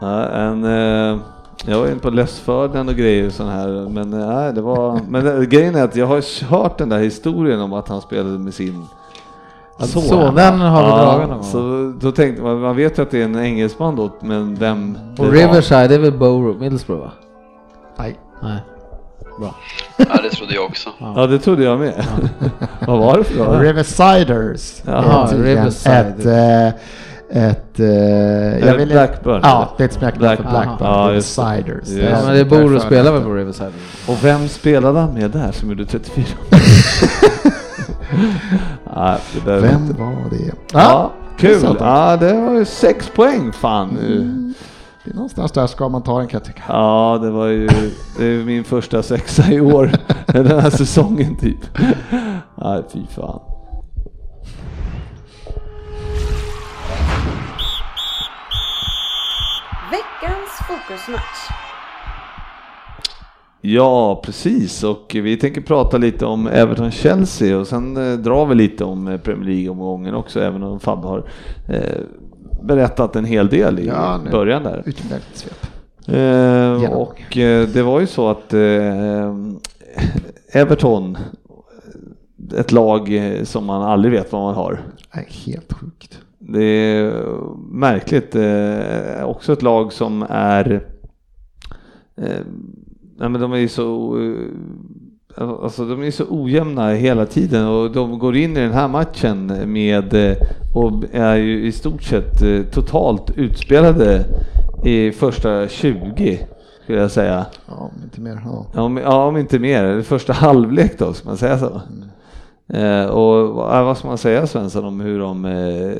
ja, en, eh, jag var inne på Les Ferdinand och grejer och sån här, men eh, nej, det var, men eh, grejen är att jag har hört den där historien om att han spelade med sin son. Så den har vi Ja, dragit någon. Så då tänkte man, man vet ju att det är en engelsman då, men vem det Och var. Riverside, det är väl Borough, Middlesbrough va? Nej. Nej. Bra. Ja, det trodde jag också. Ja, det trodde jag med. Vad var det för något? Riversiders. Jaha, Riverside. Ett, eh, ett, eh, jag vill Blackburn, Ja, det är ett smeknamn Black- för Blackburn. Ja. Riversiders. Just. Ja, men det ett spelar att- väl på Riverside? Och vem spelade han med där som gjorde 34? Nej, det där Vem var det? Ja, kul. Ja, det var ju sex poäng fan. nu. Det är någonstans där ska man ta den kan jag tycka. Ja, det var ju det är min första sexa i år. Den här säsongen typ. Nej, fy fan. Fokusmatch. Ja, precis. Och vi tänker prata lite om Everton-Chelsea och sen eh, drar vi lite om eh, Premier League-omgången också, även om Fabbe har eh, berättat en hel del i Ja, början där. Utomordentligt svep. Eh, och det var ju så att Everton, ett lag som man aldrig vet vad man har. Helt sjukt. Det är märkligt. Eh, också ett lag som är... Eh, nej men de är ju så... Eh, alltså de är så ojämna hela tiden och de går in i den här matchen med eh, och är ju i stort sett totalt utspelade i första 20 skulle jag säga. Ja, om inte mer. Ja. Ja, om, ja, om inte mer. Första halvlek då, ska man säga så? Eh, och vad vad ska man säga Svensson om hur de... Eh,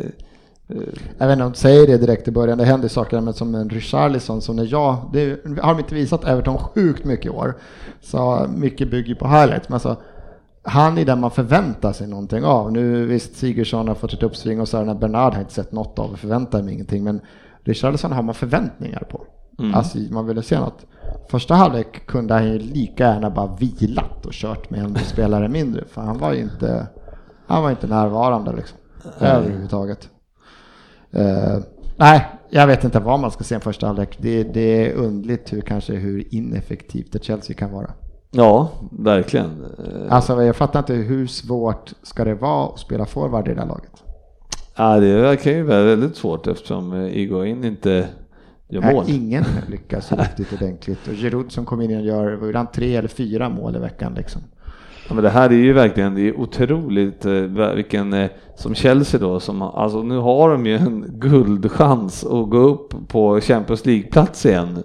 Jag vet inte om du säger det direkt i början, det händer saker men som en Richarlison som när jag, det har de inte visat Everton sjukt mycket i år. Så mycket bygger på highlights, men alltså han är den man förväntar sig någonting av. Nu visst, Sigurdsson har fått ett uppsving och så här, när Bernard har inte sett något av och förväntar mig ingenting, men Richarlison har man förväntningar på. Alltså man ville se något. Första halvlek kunde han ju lika gärna bara vilat och kört med en spelare mindre, för han var ju inte, han var inte närvarande liksom. Överhuvudtaget. Eh, nej, jag vet inte vad man ska se en första halvlek. Det, det är undligt hur, kanske hur ineffektivt ett Chelsea kan vara. ja, verkligen. Eh, Alltså jag fattar inte hur svårt ska det vara att spela forward i det här laget? ja, det verkar ju vara väldigt svårt eftersom eh, Igoin inte gör mål. Nej, ingen lyckas riktigt ordentligt. Och Giroud som kom in och gör, vad han, tre eller fyra mål i veckan liksom. Ja, men det här är ju verkligen, det är otroligt eh, vilken, eh, som Chelsea då, som, alltså nu har de ju en guldchans att gå upp på Champions League-plats igen.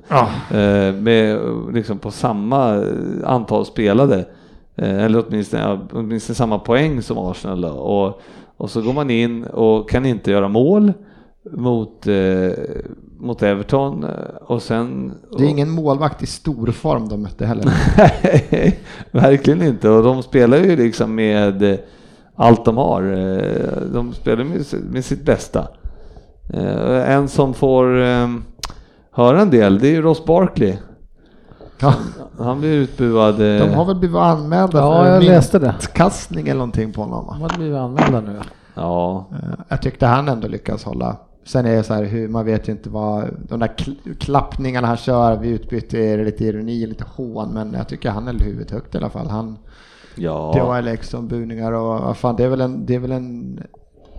Eh, med liksom på samma antal spelade. Eller åtminstone, ja, åtminstone samma poäng som Arsenal då. Och, och så går man in och kan inte göra mål mot, eh, mot Everton eh, och sen... Det är ingen målvakt i stor form de mötte heller. Nej, verkligen inte. Och de spelar ju liksom med eh, allt de har. Eh, De spelar med, med sitt bästa. En som får eh, höra en del, det är ju Ross Barkley. Ja, Han blir utbuad. de har väl blivit anmälda Ja, för jag läste det. kastning eller någonting på honom? De hade blivit anmälda nu. Ja, Jag tyckte han ändå lyckas hålla. Sen är det så här hur man vet ju inte vad de där kl- klappningarna han kör vid utbyte är lite ironi, lite hån, men jag tycker han höll huvudet högt i alla fall. Han, ja. det var liksom buningar och vad fan, det är väl en, det är väl en,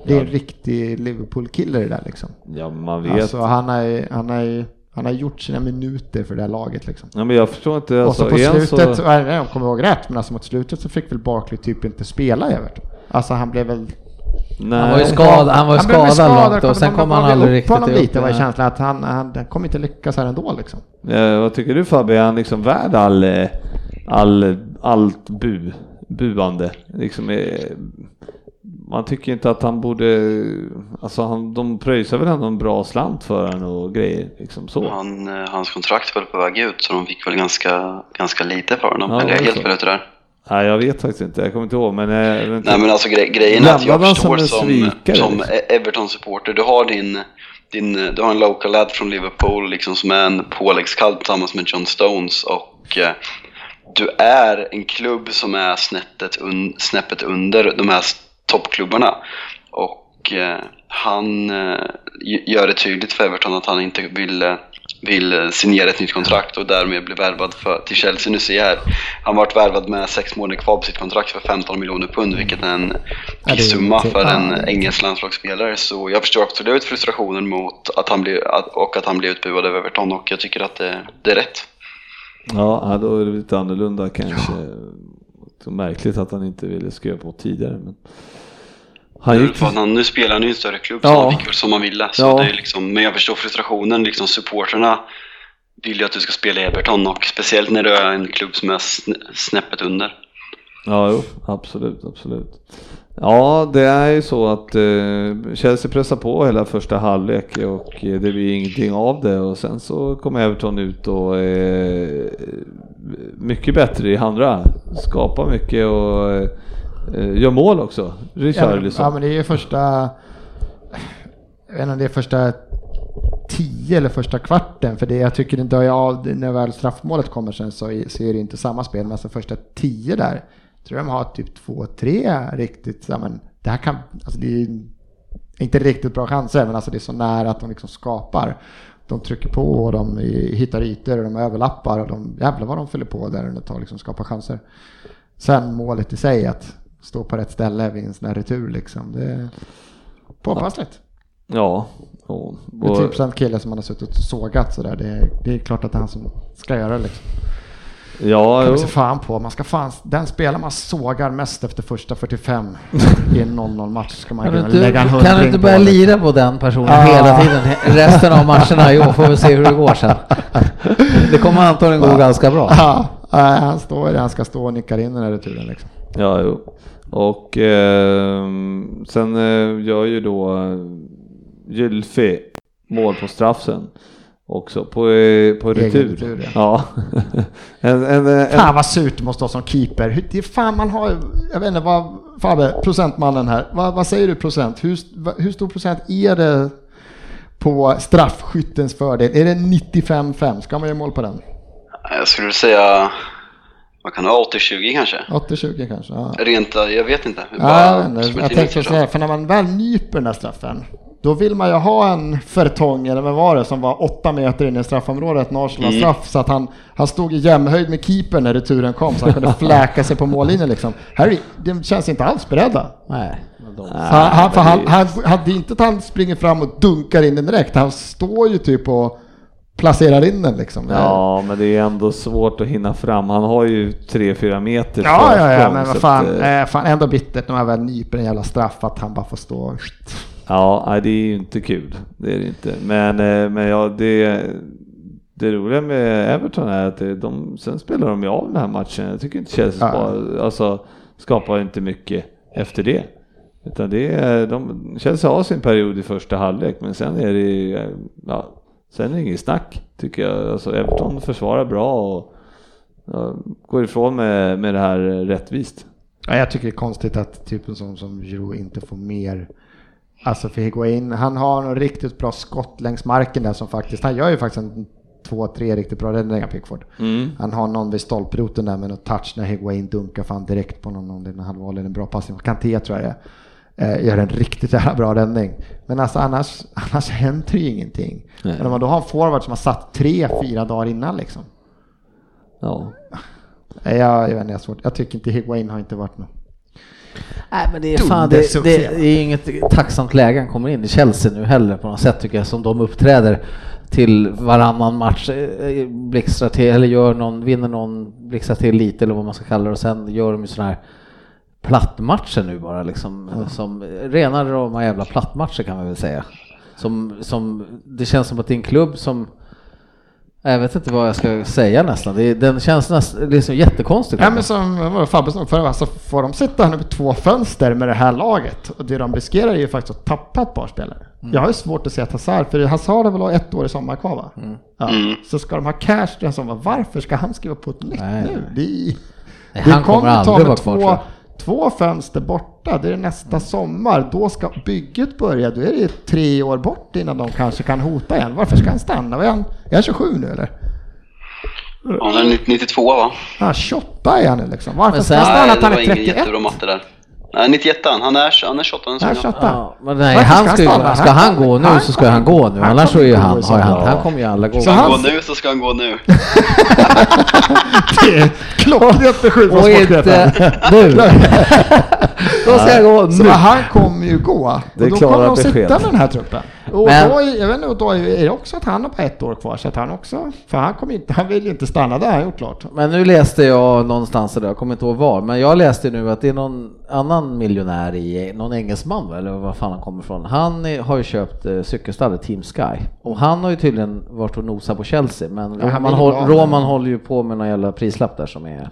det är en riktig Liverpool-kille det där liksom. ja man vet. Alltså han har han har han har gjort sina minuter för det här laget liksom. ja, men jag förstår inte. och Alltså, så på slutet, så, jag kommer ihåg rätt, men alltså mot slutet så fick väl Barkley typ inte spela i Everton. Alltså han blev väl nej, Han var ju skadad, han var ju blev väl skadad långt och sen kom han aldrig riktigt upp. lite var känslan att han, han, han kommer inte lyckas här ändå liksom. Eh, vad tycker du Fabbe? Är han liksom värd all, eh, all, allt bu, buande? Liksom, eh, man tycker inte att han borde, alltså han, de pröjsar väl ändå en bra slant för honom och grejer liksom så. Han, eh, hans kontrakt var på väg ut så de fick väl ganska, ganska lite för honom. Ja, Eller jag är det är helt fel ute där. Nej jag vet faktiskt inte, jag kommer inte ihåg men... eh. Nej men alltså gre grejen är att jag som förstår som, svikare, som liksom? E- Everton-supporter, du har din, din, du har en local lad från Liverpool liksom som är en påläggskall tillsammans med John Stones och eh, du är en klubb som är snäppet, un, snäppet under de här toppklubbarna och eh, han eh, gör det tydligt för Everton att han inte vill vill eh, signera ett nytt kontrakt och därmed bli värvad för, till Chelsea. Nu ser jag här, han varit värvad med sex månader kvar på sitt kontrakt för 15 miljoner pund, vilket är en summa för ja, en engelsk landslagsspelare. Så jag förstår absolut frustrationen mot att han blir, att, och att han blir utbuad av Everton och jag tycker att det, det är rätt. Ja, ja, då är det lite annorlunda kanske. Så märkligt att han inte ville skriva på tidigare. Men han gick För att han, nu spelar han i en större klubb så Ja. han fick väl som han ville. Så Ja. det är liksom, men jag förstår frustrationen, liksom supporterna vill ju att du ska spela i Everton och speciellt när du är en klubb som är sn- snäppet under. Ja, jo, absolut, absolut. Ja, det är ju så att eh, Chelsea pressar på hela första halvlek och eh, det blir ingenting av det och sen så kommer Everton ut och är mycket bättre i andra. Skapar mycket och eh, gör mål också. Ja, men, Richarlison. ja men det är ju första, jag vet inte om det är första tio eller första kvarten. För det jag tycker inte, ja, när väl straffmålet kommer sen så, är- det inte samma spel. Men alltså första tio där, tror jag de har typ två, tre riktigt, ja, men det här kan, alltså det är inte riktigt bra chanser, men alltså det är så nära att de liksom skapar. De trycker på och de hittar ytor och de överlappar och de, jävlar vad de fyller på där ett tag, liksom skapar chanser. Sen målet i sig, att stå på rätt ställe vid en sån här retur liksom. Det är påpassligt. Ja. Och, Det är och, typ kille som man har suttit och sågat sådär. Det, är- det är klart att det är han som ska göra det liksom. ja, kan jo. vi se fan på. Man ska fan, den spelare man sågar mest efter första 45 i en 0-0 match ska man Kan du kunna inte, lägga en kan du hundring inte på. börja liksom. lira på den personen Ah. hela tiden? Resten av matcherna år får vi se hur det går sen. Det kommer antagligen gå ganska bra. Ja, nej, han står där han ska stå och nickar in den här returen liksom. Ja, jo. Och ehm, sen eh, gör ju då eh, Gylfi mål på straffen också på, eh, på retur. retur, ja. en, en, en, Fan vad surt det måste vara som keeper. Hur- Det är fan man har, jag vet inte vad, Fabbe, procentmannen här. Vad, vad säger du procent? Hur, hur stor procent är det på straffskyttens fördel? Är det 95-5? Ska man göra mål på den? Jag skulle säga, vad kan vara, 80-20 kanske? 80-20 kanske? Ja. Rent, jag vet inte. Ja, Bara jag, tänkte initiativ. säga, för när man väl nyper den där straffen, då vill man ju ha en Fertong, eller vad var det, som var åtta meter in i straffområdet, en Arsenal-straff, så att han, han stod i jämnhöjd med keepern när returen kom, så han kunde fläka sig på mållinjen liksom. Här, är- de känns inte alls beredda. Nej. Så han, han, för han, han, han, det är inte att han springer fram och dunkar in den direkt, han står ju typ och placerar in den liksom. ja, men det är ändå svårt att hinna fram. Han har ju 3-4 meter Ja, ja, ja, men vad fan, att, eh, eh, fan ändå bittert när man väl nyper en jävla straff att han bara får stå Ja, det är ju inte kul. Det är det inte. Men, eh, men ja, det, det roliga med Everton är att det- de, sen spelar de ju av den här matchen. Jag tycker inte Chelsea Ja. bara, alltså, skapar inte mycket efter det. Utan det är, de, Chelsea har sin period i första halvlek, men sen är det, eh, ja, sen är det inget snack tycker jag. Alltså, Everton försvarar bra och går ifrån med, med det här rättvist. Ja, jag tycker det är konstigt att typ en sån som Giroud inte får mer. Alltså för Higuain, han har en riktigt bra skott längs marken där som faktiskt, han gör ju faktiskt en två, tre riktigt bra räddningar Pickford. Mm. Han har någon vid stolproten där med något touch när Higuain dunkar fan direkt på någon, en halvvolley, en bra passning. Kanté tror jag det är. Eh, gör en riktigt jävla bra räddning. Men alltså annars, annars händer ju ingenting. Nej. Men om man då har en forward som har satt tre, fyra dagar innan liksom. Ja. Eh, Jag, jag vet inte, jag, svårt. jag tycker inte Higuain har inte varit något. Nej men det är fan, det, det, det är inget tacksamt läge han kommer in i Chelsea nu heller på något sätt tycker jag som de uppträder till varannan match, eh, blixtrar till eller gör någon, vinner någon, blixtrar till lite eller vad man ska kalla det och sen gör de ju sådana här plattmatcher nu bara liksom, som rena rama jävla plattmatcher kan man väl säga. Som, som, det känns som att det är en klubb som Jag vet inte vad jag ska säga nästan. Det, den känns nästan liksom jättekonstig. Ja, men som Fabbe sa för alltså får de sitta här nu med två fönster med det här laget och det de riskerar är ju faktiskt att tappa ett par spelare. Mm. Jag har ju svårt att se att Hazard, för Hazard har väl ett år i sommar kvar va? Mm. Ja. Mm. Så ska de ha cash den sommar, varför ska han skriva på ett nytt Nej, nu? Det, är- Nej, det han kommer ta aldrig med vara kvar, två. Två fönster borta, det är nästa sommar. Då ska bygget börja, då är det tre år bort innan de kanske kan hota igen. Varför ska han stanna? Är han, är han 27 nu eller? Ja, han är 92 va? Ja, 28 är han nu liksom. Varför ska han stanna Nej, att det han var är ingen 31? jättebra matte där. Nej, 91 han är, han är 28 Nej, säsongen. 28. Ja, men nej, Varför han ska ska, han ska han gå nu Han- så ska han gå nu. han Annars så är han, har han, han kommer ju alla gå. Så Ska han han- gå nu så ska han gå nu. Det är klockrent besked från sportchefen. nu. Då ska jag gå Så nu. han kommer ju gå. Det är och då kommer de sitta med den här truppen. Och Men- då, jag vet inte, och då är det också att han har bara ett år kvar. Så att han också, för han, kommer inte, han vill ju inte stanna där, har gjort klart. Men nu läste jag någonstans, där, jag kommer inte ihåg var, men jag läste nu att det är någon annan miljonär i, någon engelsman eller vad fan han kommer ifrån. Han är, har ju köpt eh, cykelstallet Team Sky och han har ju tydligen varit och nosat på Chelsea men Ja, Roman, håll. Roman håller ju på med någon jävla prislapp där som är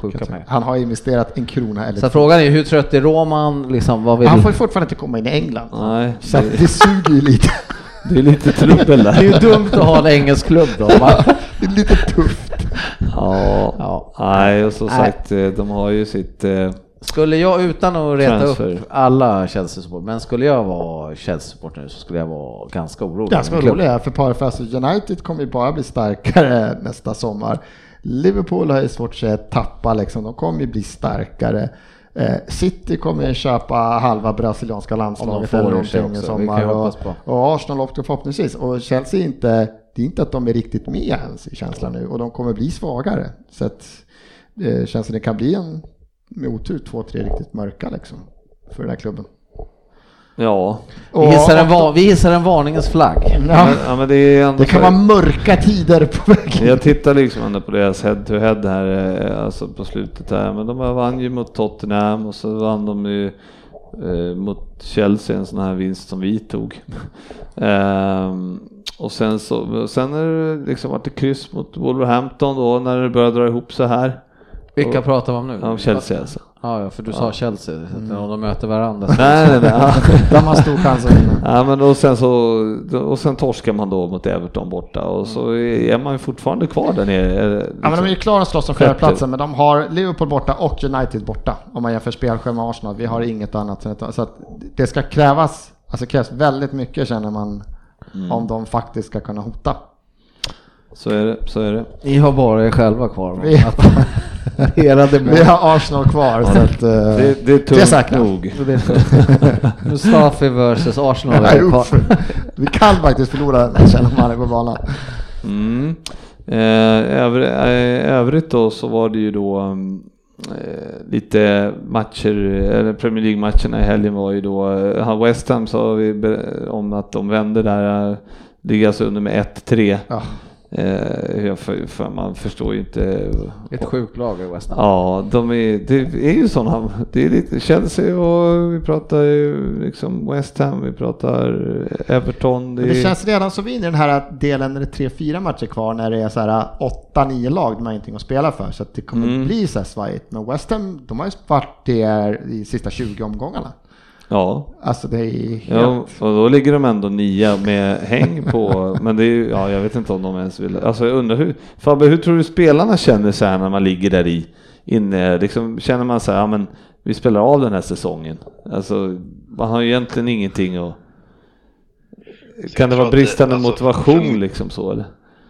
sjuka pengar. Han har investerat en krona eller Så frågan är hur trött är Roman, liksom vad vill... Han får ju fortfarande inte komma in i England. Nej, Så att det suger ju lite. det är lite trubbel Det är där. ju dumt att ha en engelsk klubb då. va? Det är lite tufft. Ja, Ja. nej och som sagt eh, de har ju sitt eh, Skulle jag, utan att reta Transfer. upp alla Chelsea-supportrar, men skulle jag vara Chelsea-supporter nu så skulle jag vara ganska orolig. Ganska är för Parfast United kommer ju bara bli starkare nästa sommar. Liverpool har ju svårt att säga tappa liksom, de kommer ju bli starkare. Eh, City kommer ju köpa halva brasilianska landslaget får eller det någonting i sommar. Och, hoppas på. och Arsenal också förhoppningsvis. Och Chelsea inte, det är inte att de är riktigt med ens i känslan nu och de kommer bli svagare. Så att eh, känns det kan bli en, med otur, två, tre riktigt mörka liksom för den här klubben. Ja. Vi hissar, en, va- vi hissar en varningens flagg. Ja, Men, ja, men det det kan vara mörka tider på väg. Jag tittar liksom ändå på deras head to head här, eh, alltså på slutet här, men de vann ju mot Tottenham och så vann de ju eh, mot Chelsea, en sån här vinst som vi tog. Ehm, och sen så, sen är det liksom varit kryss mot Wolverhampton då när det börjar dra ihop så här. Vilka pratar vi om nu? Om Chelsea alltså. Ja, ja, för du sa Chelsea, så att om de möter varandra. så- Nej, nej, nej. Ja. De har stor chans att vinna. Ja, men och sen så och sen torskar man då mot Everton borta och så är man ju fortfarande kvar där nere. eh, Ja, men de är ju liksom. klara att slåss om fjärdeplatsen, men de har Liverpool borta och United borta. Om man jämför spelschema med Arsenal. Vi har inget annat. Så att det ska krävas, alltså krävs väldigt mycket känner man, Mm. om de faktiskt ska kunna hota. Så är det, så är det. Ni har bara er själva kvar. Vi- Era Vi har Arsenal kvar, så att... eh, Det, det är tungt det nog. Mustafi versus Arsenal. Nej, är kvar. Vi kan faktiskt förlora matchen om man är på banan. Mm. Eh, övr, eh, övrigt då så var det ju då mm, eh, lite matcher, eller Premier League-matcherna i helgen var ju då, eh, West Ham sa vi om att de vände där, eh, ligger alltså under med 1-3. Ja. Eh, för, för man förstår ju inte. Ett sjukt lag i West Ham. Ja, de är, det är ju sådana, det är lite Chelsea och vi pratar ju liksom West Ham, vi pratar Everton. Det, det känns redan som vi är i den här delen när det är tre, fyra matcher kvar när det är så här åtta, nio lag de har ingenting att spela för. Så det kommer Mm. bli så här svajigt. Men West Ham, de har ju varit det i sista 20 omgångarna. Ja, Alltså det är helt... Ja, och då ligger de ändå nia med häng på, men det är ju, ja jag vet inte om de ens vill, alltså jag undrar hur, Fabbe hur tror du spelarna känner så här när man ligger där i, inne, liksom känner man så här, ja men vi spelar av den här säsongen, alltså man har ju egentligen ingenting att, kan det vara det- bristande alltså, motivation för- liksom så eller?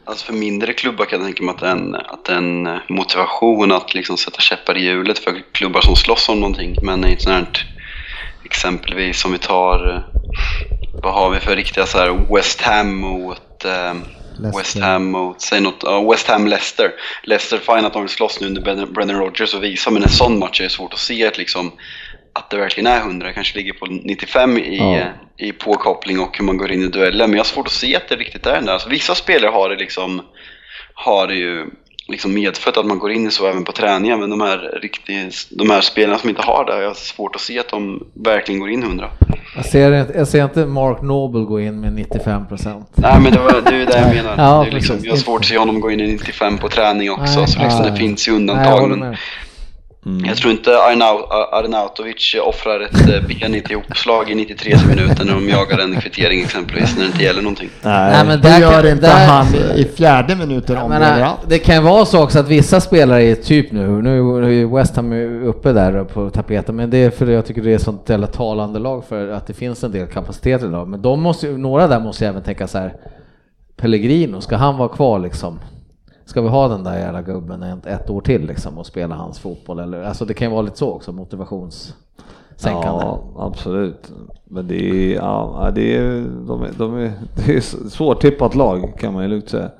Alltså för mindre klubbar kan jag tänka mig att en, att en eh, motivation att liksom sätta käppar i hjulet för klubbar som slåss om någonting. Men i ett sånt här, exempelvis om vi tar, eh, vad har vi för riktiga så här West Ham mot eh, Leicester. West Ham mot, säg något, ja, West Ham Leicester. Leicester, fine att de vill slåss nu under Brendan- Brendan Rodgers och visa, men en sån match är det svårt att se att liksom att det verkligen är 100, kanske ligger på 95 i, Ja. i påkoppling och hur man går in i dueller. Men jag har svårt att se att det riktigt är den där. Alltså, vissa spelare har det liksom, har det ju liksom medfött att man går in i så även på träningen. Men de här, riktigt, de här spelarna som inte har det, jag har svårt att se att de verkligen går in 100. Jag ser, inte- jag ser inte Mark Noble gå in med 95 procent. Nej men det, var, det är det jag menar. Ja, det är liksom, jag har svårt att se honom gå in i 95 på träning också. Nej, så liksom, nej. det finns ju Nej, undantag. men med. jag tror inte Arnau- Arnautovic offrar ett eh, ben i ett ihopslag i 93 minuter när de jagar en kvittering exempelvis när det inte gäller någonting. Nej, men Det där gör kan- inte där- han i fjärde minuten om menar, det kan vara så också att vissa spelare är typ nu, nu är ju West Ham uppe där på tapeten, men det är för jag tycker det är sånt jävla talande lag för att det finns en del kapacitet idag. Men de måste, ju- några där måste ju även tänka så här, Pellegrino, ska han vara kvar liksom? Ska vi ha den där jävla gubben ett, ett år till liksom och spela hans fotboll? Eller, alltså det kan ju vara lite så också, motivationssänkande. Ja, absolut. Men det är, ja, det är, de är, de är, det är svårtippat lag kan man ju lugnt säga.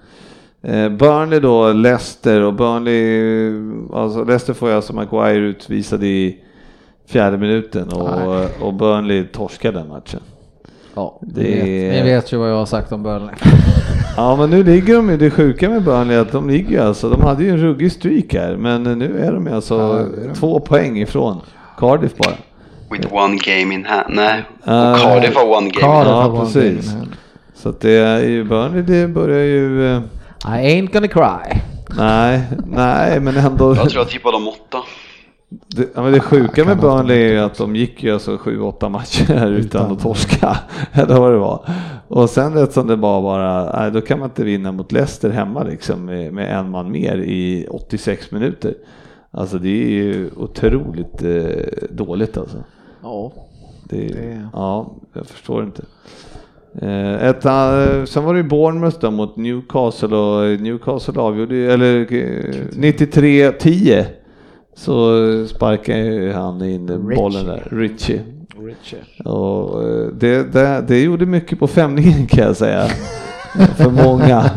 Eh, Burnley då, Leicester och Burnley, alltså Leicester får ju alltså Maguire utvisad i fjärde minuten och, och Burnley torskar den matchen. Ja, Det det vet, är- ni vet ju vad jag har sagt om Burnley. Ja men nu ligger de ju, det sjuka med Burnley är att de ligger alltså, de hade ju en ruggig streak här men nu är de alltså Ja, är de. två poäng ifrån Cardiff bara. With one game in hand. Nej, Ah, och Cardiff har one game in Cardiff hand. Ja, precis. Så att det är ju Burnley, det börjar ju, eh, I ain't gonna cry. nej, nej men ändå. Jag tror jag tippade om åtta. Det, ja, men det sjuka med Burnley är ju att de gick ju alltså 7-8 matcher utan att torska. Eller vad det var. Och sen rätt som det var bara, nej, då kan man inte vinna mot Leicester hemma liksom med, med en man mer i 86 minuter. Alltså det är ju otroligt eh, dåligt alltså. Ja. Det, Det- Ja, jag förstår inte. Eh, Ett, eh, sen var det ju Bournemouth då mot Newcastle och Newcastle avgjorde ju- eller eh, 93-10 så sparkade ju han in bollen där, Richie. Och eh, det, det, det gjorde mycket på femningen kan jag säga. För många.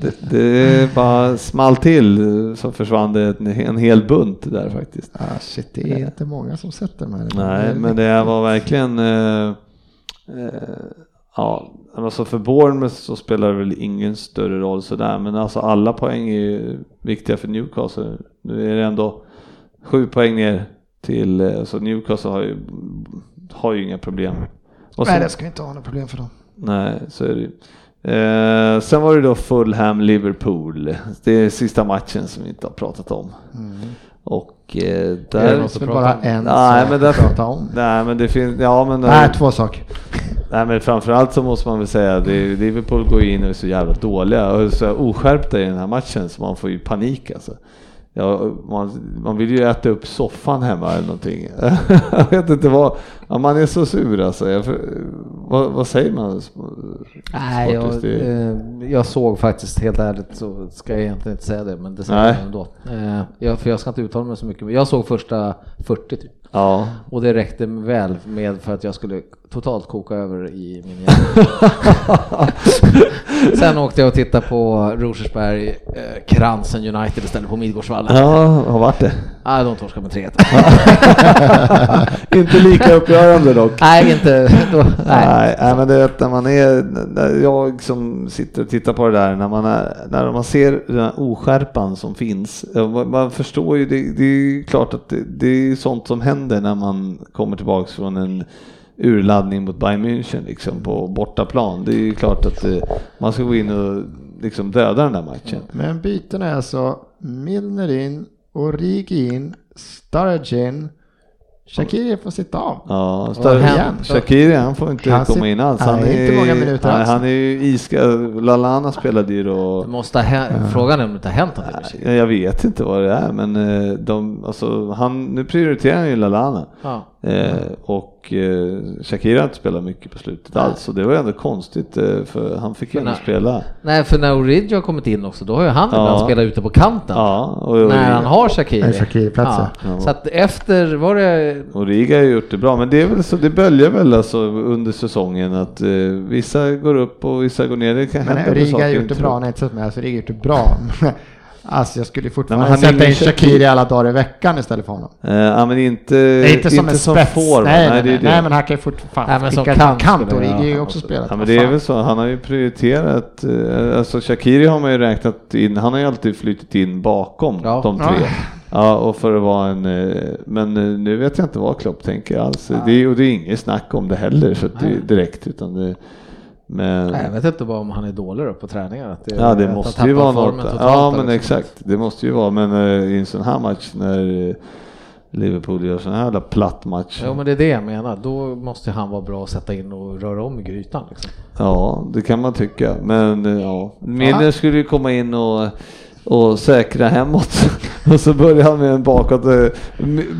Det, det bara small till så försvann det en, en hel bunt där faktiskt. Ah, shit, det är inte många som sätter de här. Nej, men det var verkligen eh, eh, ja, alltså för Bournemouth så spelar det väl ingen större roll sådär, men alltså alla poäng är ju viktiga för Newcastle. Nu är det ändå sju poäng ner till, eh, så Newcastle har ju, har ju inga problem. Och Nej, sen- det ska inte ha några problem för dem. Nej, så är det ju. Eh, sen var det då Fulham-Liverpool. Det är sista matchen som vi inte har pratat om. Och eh, Det där... måste väl bara en Nej, men där- att prata om. Nej men det finns, ja men, Nej, två saker. nej men framförallt så måste man väl säga att det- Liverpool går in och är så jävla dåliga och så oskärpta i den här matchen så man får ju panik alltså. Ja, man, man vill ju äta upp soffan hemma eller någonting. jag vet inte vad, ja, man är så sur alltså. Jag, vad, vad säger man? Nej, jag, eh, jag såg faktiskt helt ärligt så ska jag egentligen inte säga det, men det säger jag ändå. Eh, jag, för jag ska inte uttala mig så mycket, jag såg första 40 typ. Ja. Och det räckte väl med för att jag skulle totalt koka över i min hjärna. Sen åkte jag och tittade på Rosersberg, eh, Kransen United istället på Midgårdsvallen. Ja, har varit det. Nej, de torskade med 3 inte lika uppgörande dock. Nej, inte då, nej. Nej, nej, men det är att när man är, när jag som sitter och tittar på det där, när man, är, när man ser den här oskärpan som finns, man, man förstår ju, det, det är ju klart att det, det är sånt som händer när man kommer tillbaks från en urladdning mot Bayern München liksom på bortaplan. Det är ju klart att det, man ska gå in och liksom döda den där matchen. Men bytena är alltså Milner in, Origi in, Sturridge in, Shakiri får sitta av. Ja, igen. Shakiri han får inte Han komma sit- in alls. Nej, Han är, inte många minuter nej, alls. Han är ju iskall. Lalana spelade ju då. Det måste ha frågan är om det inte har hänt något. Ja, Jag vet inte vad det är, men eh, de, alltså, han, nu prioriterar han ju Lalana. Ja. Eh, och eh, Shakira har inte spelat mycket på slutet alls, så det var ändå konstigt eh, för han fick ju nej. spela. Nej, för när Origi har kommit in också, då har ju han Ja. ibland spelat ute på kanten. Ja, och, och, när han har Shakiri. Nej, Shaqiri-plats, ja. Så att efter, var det... och Riga har ju gjort det bra, men det är väl så, det böljar väl alltså under säsongen att eh, vissa går upp och vissa går ner. Det kan Men hända Riga har gjort det bra, nej inte så med, alltså Riga har gjort det bra. Alltså jag skulle fortfarande sätta in. Shakiri alla dagar i veckan istället för honom. Eh, ja, men inte, Nej, inte som en spets. forward. nej, nej, det nej, det. nej, men han kan ju fortfarande Nej, men som skicka kant kant och Origi har ju ja, också spelat. Ja, men det är väl så, han har ju prioriterat, eh, alltså Shakiri har man ju räknat in, han har ju alltid flutit in bakom Ja. de tre. Ja. Ja, och för att vara en, eh, men nu vet jag inte vad Klopp tänker alls. Det är, och det är inget snack om det heller så det, direkt utan det, men Nej, jag vet inte bara om han är dålig då på träningar. Att det, Ja det måste ju vara något. Ja men exakt, det måste ju vara. Men eh, i en sån här match när Liverpool gör sån här jävla platt match. Ja men det är det jag menar, då måste han vara bra att sätta in och röra om i grytan. Liksom. Ja, det kan man tycka. Men eh, ja, Milner skulle ju komma in och, och säkra hemåt. och så börjar han med en bakåt, eh,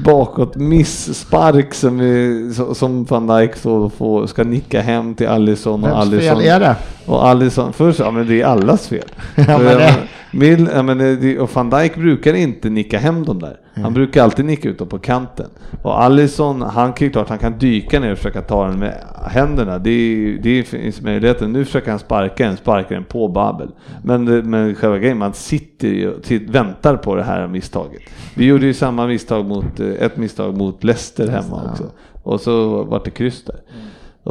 bakåt misspark som, som van Dijk så får, ska nicka hem till Alisson. Och Vems Alisson fel är det? Och Alisson, först, ja men det är allas fel. Ja, men För, det- Mill, ja, men det, och van Dijk brukar inte nicka hem dem där. Han Mm. brukar alltid nicka ut dem på kanten. Och Alisson, han kan ju klart han kan dyka ner och försöka ta den med händerna. Det, är- det finns möjligheten. Nu försöker han sparka den, sparka den på Babel. Men, men själva grejen, man sitter ju och väntar på det här misstaget. Vi gjorde ju samma misstag mot, eh, ett misstag mot Leicester hemma också. Och så vart det kryss där.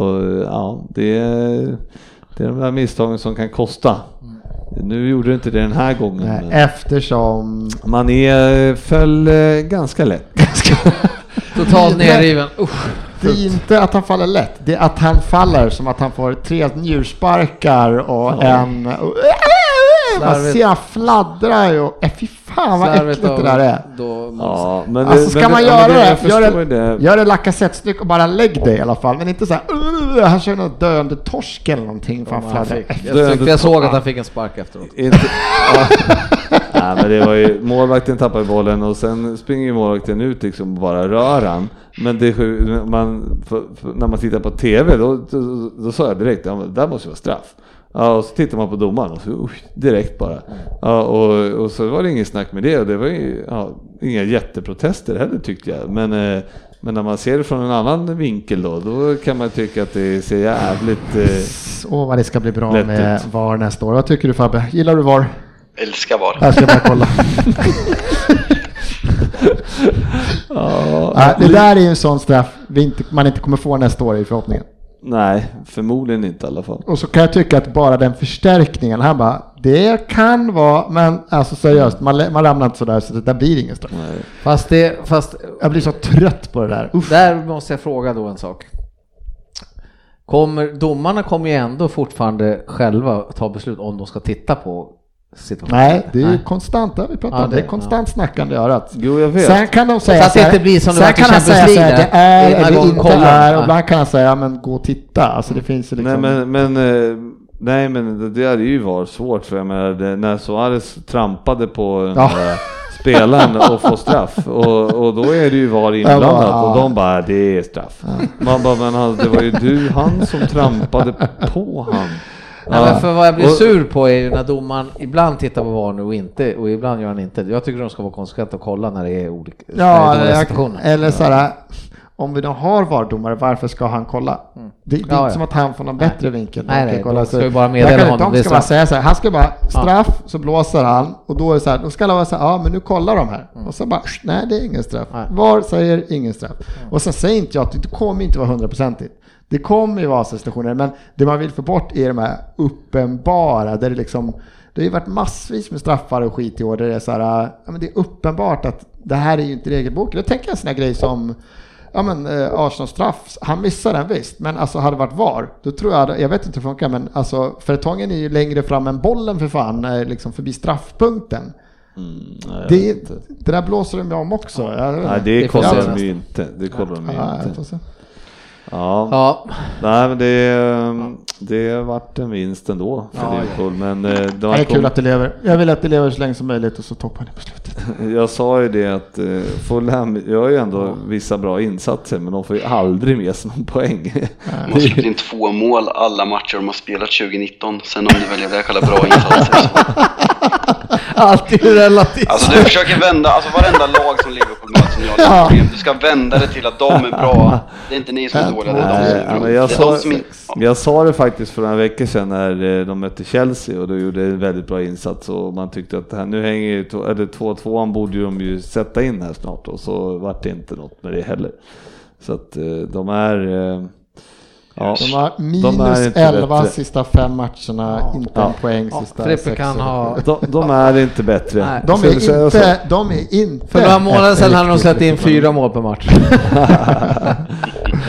Och ja, det är, det är de där misstagen som kan kosta. Nu gjorde det inte det den här gången. Nej, eftersom... man är, föll eh, ganska lätt. Totalt nerriven. Usch. Det är inte att han faller lätt, det är att han faller som att han får tre njursparkar och en... Och, man ser han fladdrar och... Äh, fy fan vad äckligt det där är. Då, Ja, men Alltså ska men man ja, göra men det, gör det, det. gör det Lacazette-styck och bara lägg det i alla fall. Men inte så här, "Ugh", han kör något döende torsk eller någonting för han fladdrar. Då är jag, tyckte jag såg att han fick en spark efteråt. Inte, ja. Nej, men det var ju, målvakten tappar ju bollen och sen springer ju målvakten ut liksom och bara rör han. Men det, är sju- man, för, för, när man tittar på TV då, då, då sa jag direkt, ja, men det där måste ju vara straff. Ja, och så tittar man på domaren och så usch, direkt bara. Ja, och, och så var det inget snack med det och det var ju ja, inga jätteprotester heller tyckte jag. Men, eh, men när man ser det från en annan vinkel då, då kan man tycka att det ser jävligt... Eh, Åh vad det ska bli bra Lätt med ut. VAR nästa år. Vad tycker du Fabbe? Gillar du VAR? Älskar VAR. Jag ska bara kolla. ja, det där är ju en sån straff inte, man inte kommer få nästa år i förhoppningen. Nej, förmodligen inte i alla fall. Och så kan jag tycka att bara den förstärkningen, han bara, det kan vara, men alltså seriöst, man, man ramlar inte sådär så det där blir ingen straff. Fast det, fast Jag blir så trött på det där. Uff. där måste jag fråga då en sak. Kommer, domarna kommer ju ändå fortfarande själva ta beslut om de ska titta på situationen. Nej, det är ju Nej. konstant, det vi pratat Ja, om. Det är det- konstant snackande i örat. Jo, jag vet. Sen kan de säga Så att det inte blir som det sen kan han säga så här, det är. Ena eller inte kollar. är, Ja. och ibland kan han säga, men gå och titta. Alltså det finns ju liksom... Nej men, men, eh, nej, men det där är ju var svårt för jag menar, det, när Suarez trampade på den Ja. där spelaren och får straff och, och då är det ju VAR inblandat Ja, och ja. de bara det är straff. Man bara men han, det var ju du, han som trampade på han. Nej, men för vad jag blir sur på är ju när domaren ibland tittar på VAR nu och inte och ibland gör han inte. Jag tycker de ska vara konsekventa och kolla när det är olika är Ja, eller, situationer. eller så här, om vi då har VAR-domare, varför ska han kolla? Det, det är Mm. Ja, inte ja. som att han får någon bättre vinkel. Nej, nej, kolla, de ska ju bara meddela honom, De är ska bara säga så här, han ska bara straff, så blåser han och då är det så här, då ska alla vara så här, ja men nu kollar de här. Och så bara, nej det är ingen straff. Mm. Nej. VAR säger ingen straff. Och sen säger inte jag att det kommer inte vara hundraprocentigt. Det kommer ju vara situationer, men det man vill få bort är de här uppenbara, där det liksom det har ju varit massvis med straffar och skit i år där det är så här, ja, men det är uppenbart att det här är ju inte regelboken. Jag tänker en sån här grej som Ja men eh, Arsenal straff, han missar den visst, men alltså hade det varit VAR, då tror jag, jag vet inte hur det funkar, men alltså Fertongen är ju längre fram än bollen för fan, eh, liksom förbi straffpunkten. Mm, nej, jag Det, det där blåser de ju om också. Jag vet Nej det Det kollar de ju inte. Det kollar de ju Ja, jag inte. Ja. Ja, Nej men det, det har varit en vinst ändå för Ja, Liverpool. Men eh, det Det var är kul att det lever. Jag vill att det lever så länge som möjligt och så toppar ni på slutet. Jag sa ju det att eh, Fulham gör ju ändå vissa bra insatser men de får ju aldrig med sig någon poäng. De har släppt in två mål alla matcher de har spelat 2019. Sen om du väljer det kalla bra insatser. Så. alltid relativt. Alltså du försöker vända, alltså varenda lag som Liverpool ni har lite problem. Du ska vända det till att de är bra. Det är inte ni som är dåliga, det är de som är bra. jag, sa, de som är- ja. jag sa det faktiskt för några veckor sedan när eh, de mötte Chelsea och då gjorde en väldigt bra insats och man tyckte att det här, nu hänger ju, eller 2-2 borde de ju sätta in här snart och så vart det inte något med det heller. Så att eh, de är, eh, ja, De har De minus är inte 11 bättre. sista fem matcherna, inte Ja. en poäng Ja, sista Frippe sex. kan ha... de, de är inte bättre. Nej. De är inte, de är inte... För några månader sedan hade de släppt in fyra mål per match.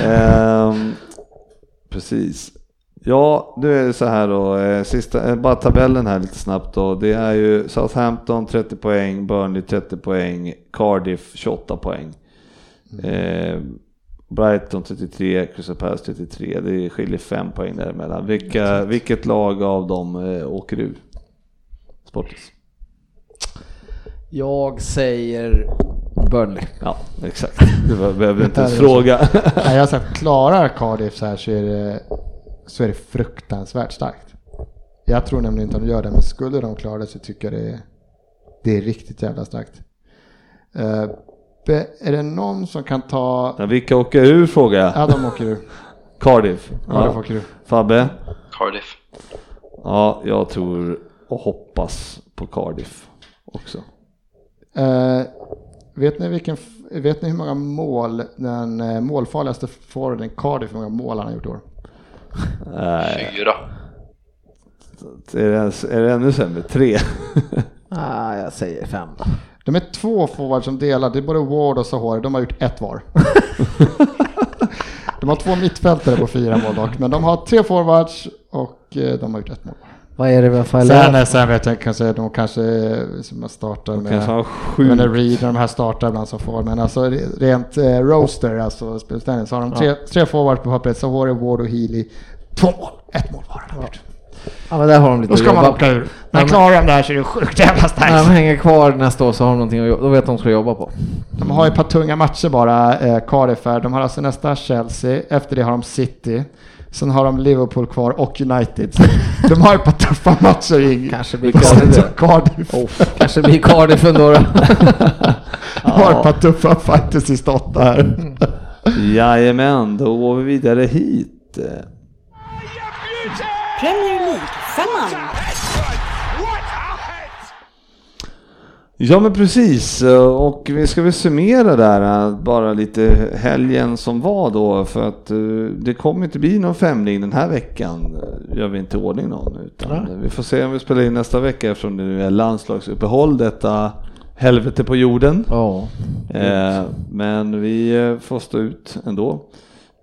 Ehm, precis. Ja, nu är det så här då, eh, sista, eh, bara tabellen här lite snabbt då. Det är ju Southampton 30 poäng, Burnley 30 poäng, Cardiff 28 poäng. Eh, Brighton 33, Crystal Palace 33. Det skiljer 5 poäng däremellan. Vilka, vilket lag av dem eh, åker ur? Sportis. Jag säger Burnley. Ja, exakt. Du behöver inte ens fråga. Nej, jag sagt, klarar Cardiff så här så är, det, så är det fruktansvärt starkt. Jag tror nämligen inte de gör det, men skulle de klara det så tycker jag det är, det är riktigt jävla starkt. Be- är det någon som kan ta... Ja, vilka åker ur frågar jag. Ja, de åker ur. Cardiff. Cardiff åker ur. Fabbe? Cardiff. Ja, jag tror och hoppas på Cardiff också. Eh, vet, ni vilken, vet ni hur många mål den eh, målfarligaste forwarden Cardiff, hur många mål han har gjort i år? Nej, Fyra. är det, är det ännu sämre? Tre? Ah, jag säger fem då. De är två forwards som delar, det är både Ward och Sahar, de har gjort ett var. de har två mittfältare på fyra mål dock, men de har tre forwards och eh, de har gjort ett mål. Vad är det vi har Sen, sen vet jag kanske, de kanske som jag startar med, Kanske har med sju. när Reed när de här startar ibland som får, men alltså rent eh, roaster, alltså spelställning, så har de tre, tre forwards på pappret, Sahari, Ward och Healy. Två mål, ett mål var de gjort. Ja, men där har de lite Då ska man åka ur. Ja, Men men- klarar de det här så är det sjukt jävla När de starkt. hänger kvar nästa år så har de någonting att jobba, då vet de vad de ska jobba på. De har ju ett par tunga matcher bara, eh, Cardiff här. De har alltså nästa Chelsea, efter det har de City. Sen har de Liverpool kvar och United. De har ett par tuffa matcher i Kanske blir Cardiff. Cardiff. Kanske blir Cardiff ändå då. De har ett par tuffa fighter sista åtta här. Jajamän, då går vi vidare hit. Premier League-femman. Ja men precis, och vi ska väl summera där bara lite helgen som var då för att eh, det kommer inte bli någon femling den här veckan. Gör vi inte ordning någon utan vi får se om vi spelar in nästa vecka eftersom det nu är landslagsuppehåll detta helvete på jorden. Ja. Eh, men vi eh, får stå ut ändå.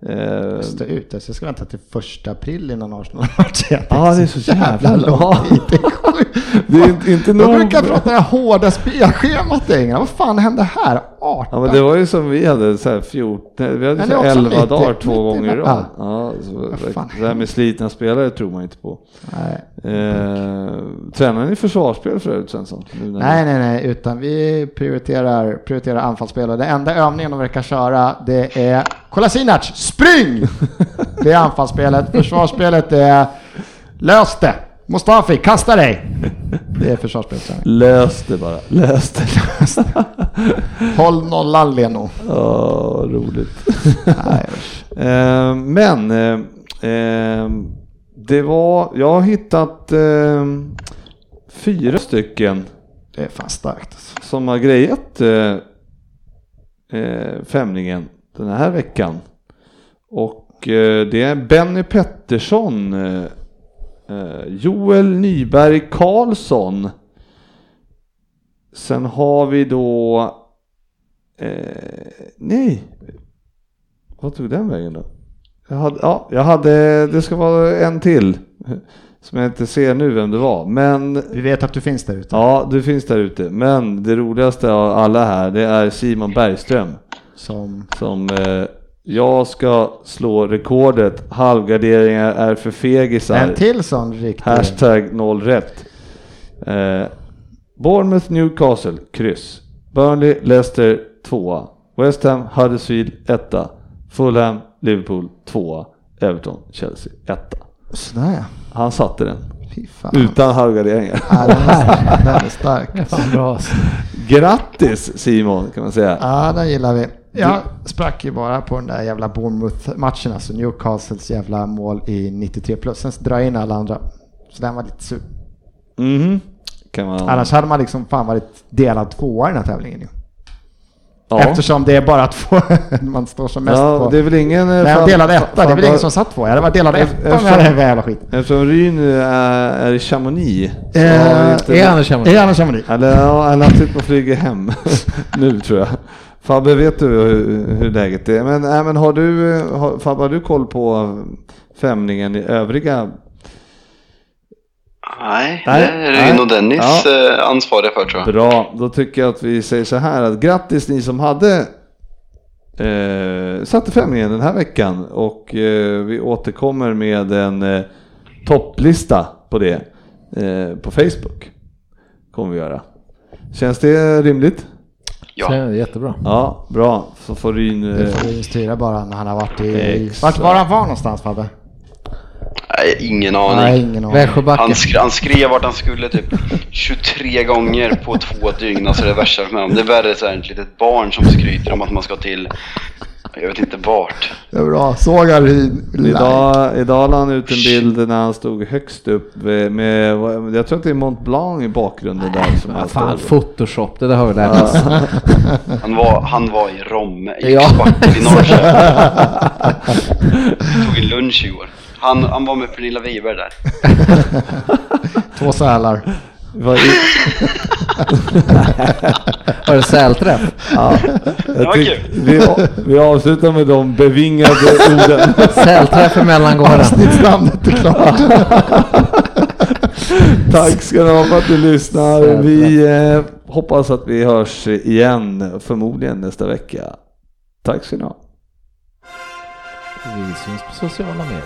Eh, Stå ut, jag ska vänta till första april innan Arsenal-match. Ja, det är så jävla lång långt. Det är sjukt. Det är inte- inte nog. brukar prata det här hårda spelschemat i England. Vad fan hände här? 18? Ja men det var ju som vi hade så här 14, vi hade så är också 11 mitt dagar mitt två i- gånger i ja. rad. Ja, så, det här med slitna spelare tror man inte på. Nej. Eh, tränar ni försvarsspel förut Svensson? Nej, nej, nej, utan vi prioriterar, prioriterar anfallsspel och det enda övningen de verkar köra det är Kolasinac, spring! Det är anfallsspelet. Försvarsspelet det är lös det! Mustafi, kasta dig! Det är försvarsspelet. Lös det bara, lös det. Håll nollan Leno. Ja, roligt. Nej, usch. Eh, men eh, eh, det var, jag har hittat eh, fyra stycken det är fan starkt alltså. som har grejat eh, eh, femlingen den här veckan. Och eh, det är Benny Pettersson, eh, eh, Joel Nyberg Karlsson. Sen har vi då, eh, nej, vad tog den vägen då? Jag hade, ja, jag hade, det ska vara en till som jag inte ser nu vem det var, men Vi vet att du finns där ute. Ja, du finns där ute. Men det roligaste av alla här, det är Simon Bergström. Som, Som eh, jag ska slå rekordet. Halvgarderingar är för fegisar. en till sån riktig. Hashtag noll rätt. Eh, Bournemouth Newcastle, kryss. Burnley Leicester, tvåa. West Ham Huddersfield, etta. Fulham Liverpool, tvåa. Everton Chelsea, etta. Sådär ja. Han satte den. Utan halvgarderingar. Ja, den, är, den är stark. Fan bra. Grattis Simon kan man säga. Ja, den gillar vi. Jag sprack ju bara på den där jävla Bournemouth-matchen, alltså Newcastles jävla mål i 93 plus. Sen drar jag in alla andra. Så den var lite sur. Mhm. Kan man... Annars hade man liksom fan varit delad tvåa i den här tävlingen ju. ja. Eftersom det är bara två man står som mest ja, på. det är väl ingen... eh, Nej, fan- delad etta. Det är fan- väl ingen som satt två. Jag hade varit delad etta om jag hade den jävla. Eftersom Ryn är, är i Chamonix. Eh, Är han en Chamonix? Är han Chamonix? Eller, eller han typ och flyger hem nu tror jag. Fabbe, vet du hur, hur läget är? Men, äh, men har du, har, Fabbe, har du koll på femningen i övriga? Nej, Nej, det är nej. Dennis Ja. eh, ansvariga för tror jag. Bra, då tycker jag att vi säger så här att grattis ni som hade eh, satte femningen den här veckan och eh, vi återkommer med en eh, topplista på det eh, på Facebook. Kommer vi göra. Känns det rimligt? Ja. Så, jättebra. Ja, bra. Så får Ryn... Det Eh, får styra bara när han har varit i... Exakt. Vart var han var någonstans Fabbe? Nej, ingen aning. Nej, ingen aning. Han, skrev, han skrev vart han skulle typ 23 gånger på två dygn. Alltså det är värsta med honom. Det är värre så här ett litet barn som skryter om att man ska till, jag vet inte vart. Det är bra. Såg han i... Idag, idag la han ut en bild när han stod högst upp med, med jag tror att det är Mont Blanc i bakgrunden där som är fan, står. Photoshop, det där har vi lärt oss. Han var, han var i Romme, i Ja. I Norrköping. Tog en lunch igår. Han, han var med Pernilla Wiberg där. Två sälar. Vad i- Var det sälträff? Ja, Det var jag tyck- kul. vi, vi avslutar med de bevingade orden. Sälträff i mellangården. Avsnittsnamnet är klart. Tack ska ni ha för att du lyssnar. Vi eh, hoppas att vi hörs igen, förmodligen nästa vecka. Tack ska ni ha. Vi syns på sociala medier.